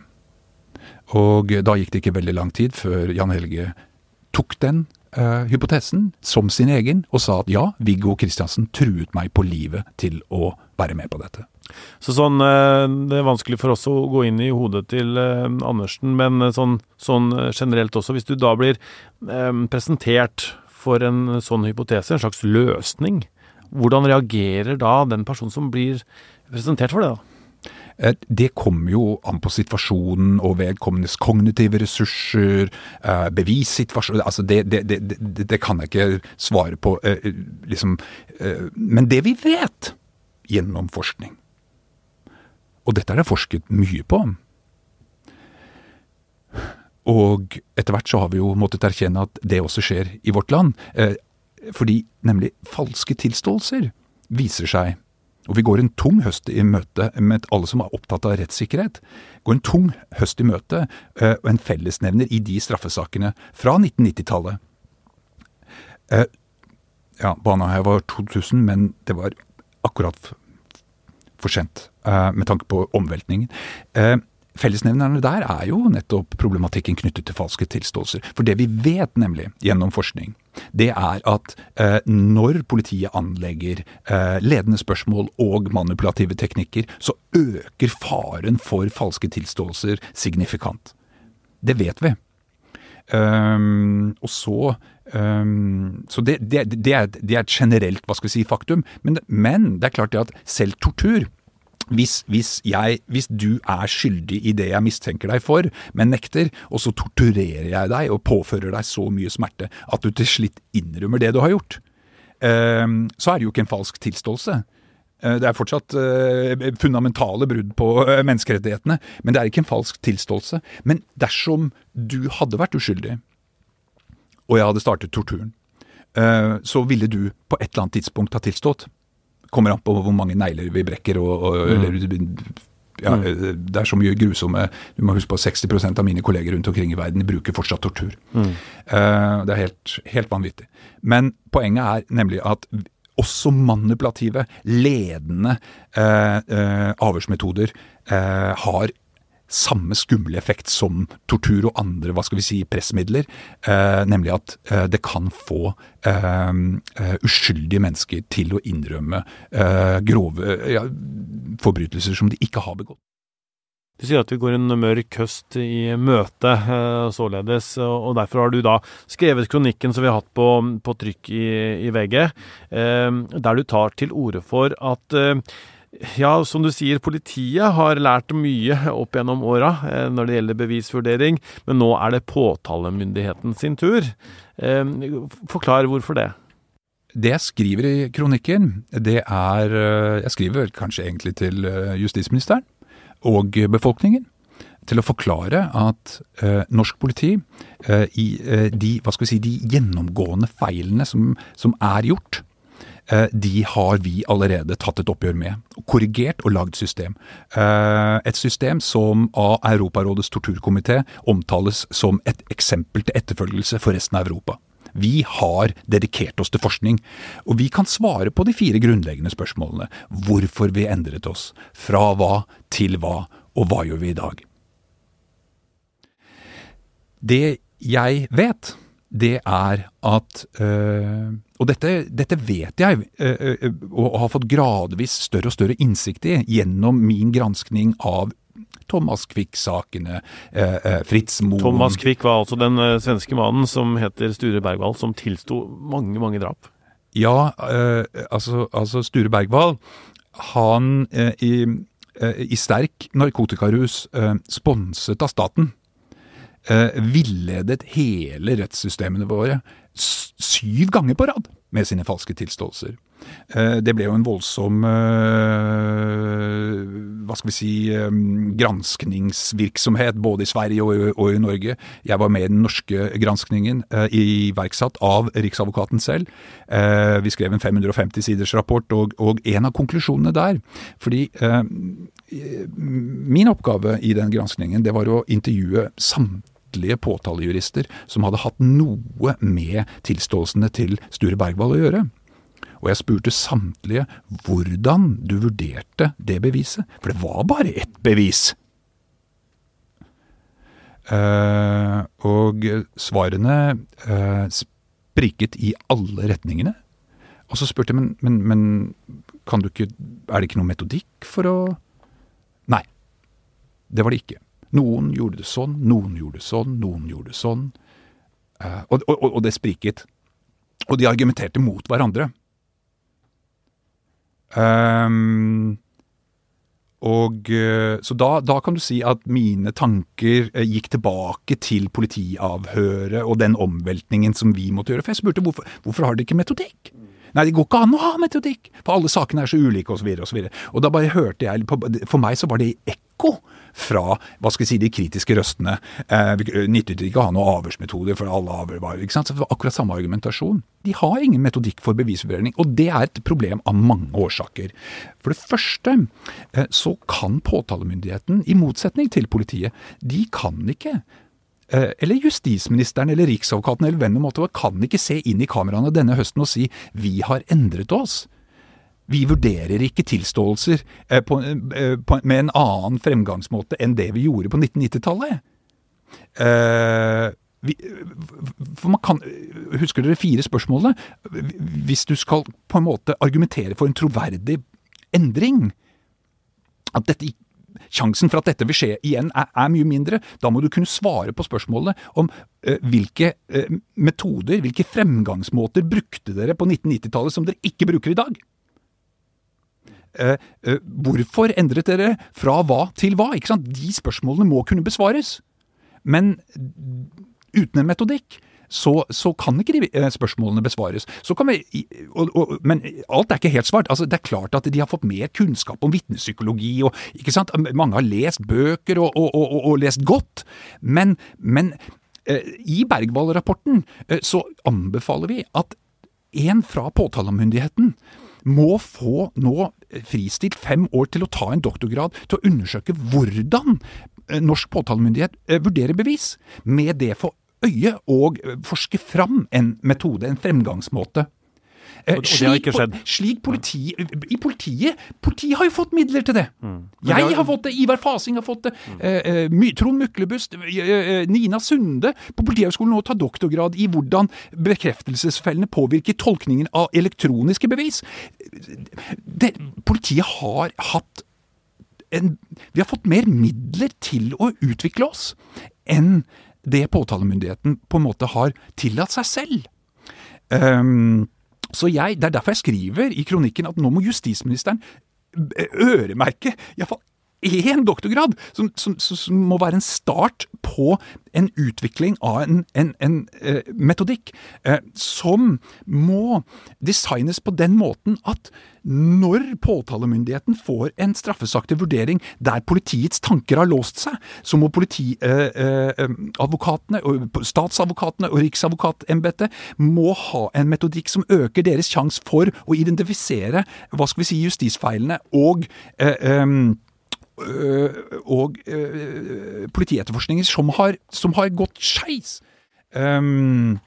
og da gikk det ikke veldig lang tid før Jan Helge tok den eh, hypotesen som sin egen, og sa at ja, Viggo Kristiansen truet meg på livet til å være med på dette. Så sånn, eh, Det er vanskelig for oss å gå inn i hodet til eh, Andersen, men sånn, sånn generelt også. Hvis du da blir presentert for en sånn hypotese, en slags løsning, hvordan reagerer da den personen som blir presentert for det? da? Eh, det kommer jo an på situasjonen og vedkommendes kognitive ressurser, eh, bevissituasjon altså det, det, det, det, kan jeg ikke svare på, eh, liksom. Men det vi vet gjennom forskning, og dette er det forsket mye på og etter hvert så har vi jo måttet erkjenne at det også skjer i vårt land. Fordi nemlig falske tilståelser viser seg og vi går en tung høst i møte med alle som er opptatt av rettssikkerhet. Går en tung høst i møte, eh, og en fellesnevner i de straffesakene fra 1990-tallet. Eh, ja, Baneheia var 2000, men det var akkurat for sent eh, med tanke på omveltningen. Fellesnevnerne der er jo nettopp problematikken knyttet til falske tilståelser. For det vi vet nemlig gjennom forskning, det er at eh, når politiet anlegger eh, ledende spørsmål og manipulative teknikker, så øker faren for falske tilståelser signifikant. Det vet vi. Um, og så um, Så det, det, det, er, det, er, et generelt hva skal vi si, faktum. Men, men det er klart at selv tortur hvis, hvis, jeg, hvis, du er skyldig i det jeg mistenker deg for, men nekter, og så torturerer jeg deg og påfører deg så mye smerte at du til slutt innrømmer det du har gjort, um, så er det jo ikke en falsk tilståelse. Eh, det er fortsatt eh, fundamentale brudd på eh, menneskerettighetene, men det er ikke en falsk tilståelse. Men dersom du hadde vært uskyldig, og jeg hadde startet torturen, eh, så ville du på et eller annet tidspunkt ha tilstått kommer an på hvor mange negler vi brekker og, og mm. eller, ja, mm. Det er så mye grusomme Du må huske på at 60% av mine kolleger rundt omkring i verden bruker fortsatt tortur. Mm. Uh, det er helt, helt vanvittig. Men poenget er nemlig at også manipulative, ledende eh, eh, avhørsmetoder har samme skumle effekt som tortur og andre hva skal vi si, pressmidler. Eh, nemlig at eh, det kan få eh, eh uskyldige mennesker til å innrømme eh, grove ja, forbrytelser som de ikke har begått. Du sier at vi går en mørk høst i møte, eh, således. Og derfor har du da skrevet kronikken som vi har hatt på, på trykk i, i VG, eh, der du tar til orde for at eh, ja, som du sier, politiet har lært mye opp gjennom åra eh, når det gjelder bevisvurdering, men nå er det påtalemyndigheten sin tur. Eh, forklar hvorfor det. Det jeg skriver i kronikken, det er eh, Jeg skriver kanskje egentlig til justisministeren og befolkningen til å forklare at eh, norsk politi eh, i eh, de, hva skal vi si, de gjennomgående feilene som, som er gjort, de har vi allerede tatt et oppgjør med. Korrigert og lagd system. Eh, et system som av Europarådets torturkomité omtales som et eksempel til etterfølgelse for resten av Europa. Vi har dedikert oss til forskning, og vi kan svare på de fire grunnleggende spørsmålene. Hvorfor vi endret oss, fra hva til hva, og hva gjør vi i dag? Det jeg vet, det er at øh, Og dette, dette, vet jeg, øh, og har fått gradvis større og større innsikt i gjennom min granskning av Thomas Quick-sakene, eh, eh, Fritz Moen Thomas Quick var altså den eh, svenske mannen som heter Sture Bergwall, som tilsto mange, mange drap. Ja, eh, altså, altså, Sture Bergwall, han eh, i, eh, i, sterk narkotikarus, sponset av staten, villedet hele rettssystemene våre syv ganger på rad med sine falske tilståelser. Eh, det ble jo en voldsom eh, hva skal vi si granskningsvirksomhet både i Sverige og i Norge. Jeg var med i den norske granskningen, eh, iverksatt av Riksadvokaten selv. Vi skrev en 550 siders rapport, og, og en av konklusjonene der Fordi min oppgave i den granskningen, det var å intervjue samtlige påtalejurister som hadde hatt noe med tilståelsene til Sture Bergwall å gjøre. Og jeg spurte samtlige hvordan du vurderte det beviset. For det var bare ett bevis. Uh, og svarene uh, spriket i alle retningene. Og så spurte jeg, men, men, men kan du ikke, er det ikke noe metodikk for å Nei, det var det ikke. Noen gjorde det sånn, noen gjorde det sånn, noen gjorde det sånn. Uh, og, og, og, det spriket. Og de argumenterte mot hverandre. Um, og eh, Så da, da, kan du si at mine tanker eh, gikk tilbake til politiavhøret og den omveltningen som vi måtte gjøre. For jeg spurte hvorfor, hvorfor har dere ikke metodikk? Nei, det går ikke an å ha metodikk, for alle sakene er så ulike osv. Og, så og, og da bare hørte jeg For meg så var det ekko fra hva skal vi si, de kritiske røstene. Eh, nyttet ikke å ha noen avhørsmetoder, for alle avhør var ikke sant? Så det var akkurat samme argumentasjon. De har ingen metodikk for bevisvurdering, og det er et problem av mange årsaker. For det første eh, så kan påtalemyndigheten, i motsetning til politiet, de kan ikke eh, eller justisministeren eller riksadvokaten eller hvem det måtte være, kan ikke se inn i kameraene denne høsten og si 'vi har endret oss'. Vi vurderer ikke tilståelser eh, på, eh, på, med en annen fremgangsmåte enn det vi gjorde på 1990-tallet. Eh, for man kan, Husker dere fire spørsmålene? Hvis du skal på en måte argumentere for en troverdig endring at dette, Sjansen for at dette vil skje igjen er, er, mye mindre. Da må du kunne svare på spørsmålet om uh, hvilke uh, metoder, hvilke fremgangsmåter brukte dere på 1990-tallet som dere ikke bruker i dag. Eh, eh, hvorfor endret dere fra hva til hva? Ikke sant? De spørsmålene må kunne besvares. Men uten en metodikk så, så, kan ikke de eh, spørsmålene besvares. Vi, og, og, men alt er ikke helt svart. Altså, det er klart at de har fått mer kunnskap om vitnepsykologi. Mange har lest bøker og, lest godt. Men, men i Bergwall-rapporten så anbefaler vi at en fra påtalemyndigheten må få nå fristilt fem år til å ta en doktorgrad til å undersøke hvordan eh, norsk påtalemyndighet eh, vurderer bevis, med det for øye og eh, forske fram en metode, en fremgangsmåte. Og, og det har ikke skjedd. Slik politi, I politiet Politiet har jo fått midler til det. Mm. Jeg har fått det, Ivar Fasing har fått det, mm. eh, Trond Myklebust, eh, Nina Sunde på Politihøgskolen nå tar doktorgrad i hvordan bekreftelsesfellene påvirker tolkningen av elektroniske bevis. Det, politiet har hatt en, vi har fått mer midler til å utvikle oss enn det påtalemyndigheten på en måte har tillatt seg selv. Um, så jeg, Det er derfor jeg skriver i kronikken at nå må justisministeren øremerke. Iallfall én doktorgrad, som, som, som, må være en start på en utvikling av en, en, en eh, metodikk eh, som må designes på den måten at når påtalemyndigheten får en straffesak til vurdering der politiets tanker har låst seg, så må politiadvokatene, eh, statsadvokatene og Riksadvokatembetet må ha en metodikk som øker deres sjanse for å identifisere hva skal vi si, justisfeilene og eh, Øh, og øh, politietterforskninger som har, som har gått skeis. Um,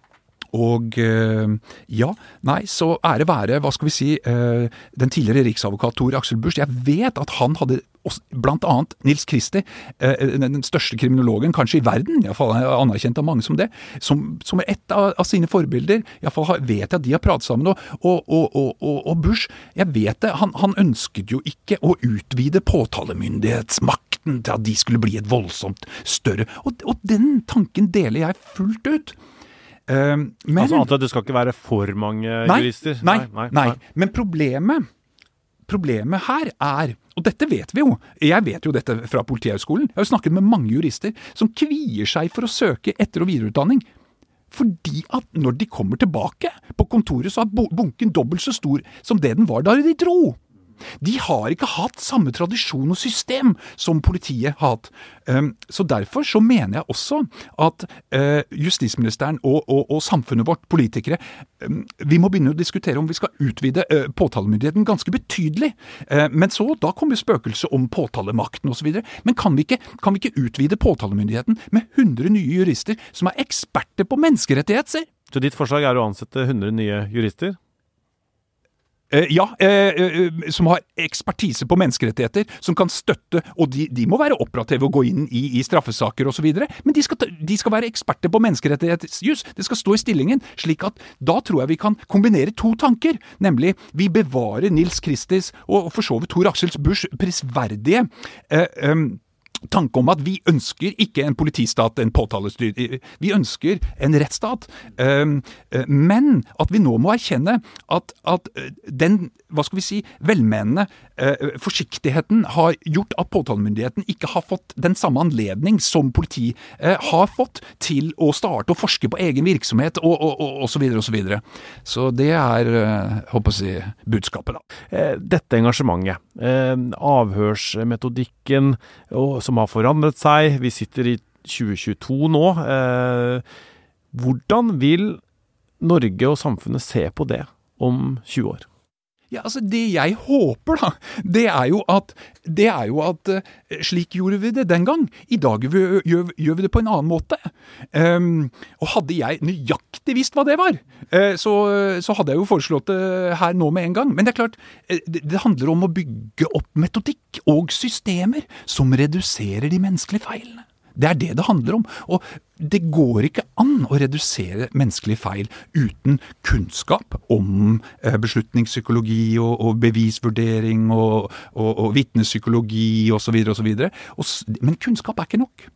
og øh, ja, nei, så ære være, hva skal vi si, den tidligere riksadvokat Tor Aksel Busch. Jeg vet at han hadde blant annet Nils Kristi, den største kriminologen kanskje i verden, iallfall anerkjent av mange som det, som, som er et av, av, sine forbilder. Iallfall vet jeg at de har pratet sammen. Og, og, og, og Bush, jeg vet det, han, han, ønsket jo ikke å utvide påtalemyndighetsmakten til at de skulle bli et voldsomt større. Og, den tanken deler jeg fullt ut. Uh, men, altså at det skal ikke være for mange nei, jurister? Nei, nei, nei, Men problemet, problemet her er og dette vet vi jo. Jeg vet jo dette fra Politihøgskolen. Jeg har jo snakket med mange jurister som kvier seg for å søke etter- og videreutdanning. Fordi at når de kommer tilbake på kontoret, så er bunken dobbelt så stor som det den var da de dro. De har ikke hatt samme tradisjon og system som politiet har hatt. Ehm, så Derfor så mener jeg også at eh, justisministeren og, og, og samfunnet vårt, politikere, ehm, vi må begynne å diskutere om vi skal utvide eh, påtalemyndigheten ganske betydelig. Eh, men så, da kommer spøkelset om påtalemakten osv. Men kan vi, ikke, kan vi ikke utvide påtalemyndigheten med 100 nye jurister som er eksperter på menneskerettigheter? Så ditt forslag er å ansette 100 nye jurister? Uh, ja, uh, uh, som har ekspertise på menneskerettigheter, som kan støtte Og de, de må være operative og gå inn i, i straffesaker osv., men de skal, de skal, være eksperter på menneskerettighetsjus. Det skal stå i stillingen, slik at da tror jeg vi kan kombinere to tanker. Nemlig vi bevarer Nils Kristis og for så vidt Tor Aksels Buschs prisverdige um, tanke om at vi ønsker ikke en politistat, en påtalestyr. Vi ønsker en rettsstat. Ehm, eh, men at vi nå må erkjenne at, at eh, den hva skal vi si, velmenende eh, forsiktigheten har gjort at påtalemyndigheten ikke har fått den samme anledning som politi har fått til å starte å forske på egen virksomhet og, og så videre og så videre. Så det er, håper jeg, budskapet, da. Dette engasjementet, avhørsmetodikken og som har forandret seg. Vi sitter i 2022 nå. Eh, hvordan vil Norge og samfunnet se på det om 20 år? Ja, altså Det jeg håper, da, det er jo at, er jo at uh, slik gjorde vi det den gang. I dag gjør, gjør, vi det på en annen måte. Um, og hadde jeg nøyaktig visst hva det var, uh, så, så, hadde jeg jo foreslått det her nå med en gang. Men det er klart, det, det handler om å bygge opp metodikk og systemer som reduserer de menneskelige feilene. Det er det det handler om. Og det går ikke an å redusere menneskelige feil uten kunnskap om eh, beslutningspsykologi og, og bevisvurdering og, og, og vitnepsykologi osv. osv. Men kunnskap er ikke nok.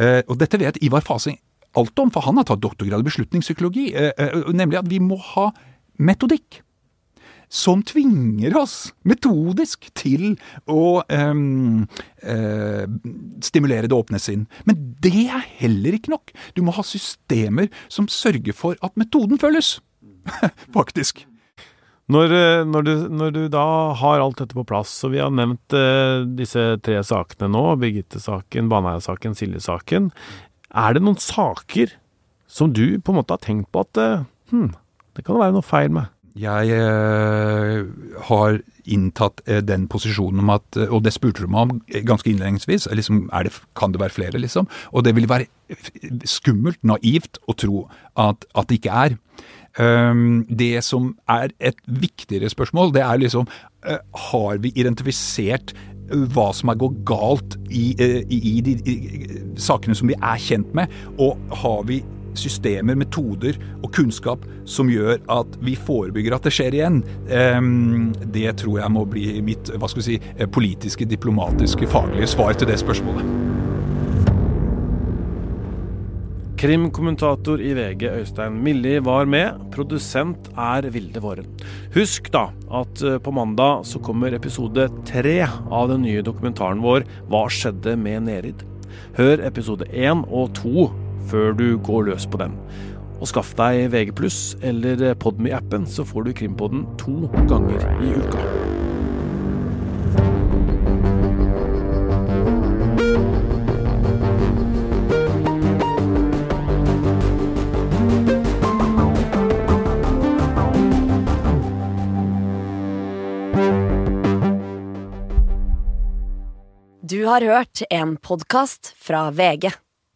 Eh, og dette vet Ivar Fasing alt om, for han har tatt doktorgrad i beslutningspsykologi. Eh, nemlig at vi må ha metodikk som tvinger oss metodisk til å um, uh, stimulere det åpne sinn. Men det er heller ikke nok. Du må ha systemer som sørger for at metoden følges. Faktisk. Når, eh, når, du, når, du, da har alt dette på plass, og vi har nevnt eh, disse tre sakene nå, Birgitte-saken, Baneheia-saken, Silje-saken, er det noen saker som du på en måte har tenkt på at eh, hm, det kan være noe feil med? Jeg eh, har inntatt eh, den posisjonen om at Og det spurte du meg om ganske innledningsvis. Liksom, det, kan det være flere, liksom? Og det vil være skummelt, naivt, å tro at, at det ikke er. Um, det som er et viktigere spørsmål, det er liksom Har vi identifisert hva som har gått galt i, i, i de i, sakene som vi er kjent med, og har vi systemer, metoder og kunnskap som gjør at vi forebygger at det skjer igjen. Ehm, det tror jeg må bli mitt hva skal vi si, eh, politiske, diplomatiske, faglige svar til det spørsmålet. Krimkommentator i VG Øystein Milli var med. Produsent er Vilde Våren. Husk da at eh, på mandag så kommer episode tre av den nye dokumentaren vår 'Hva skjedde med Nerid'. Hør episode én og to før du går løs på den. Og skaff deg VG+, eller Podme-appen, så får du Krimpodden to ganger i uka. Du har hørt en podkast fra VG.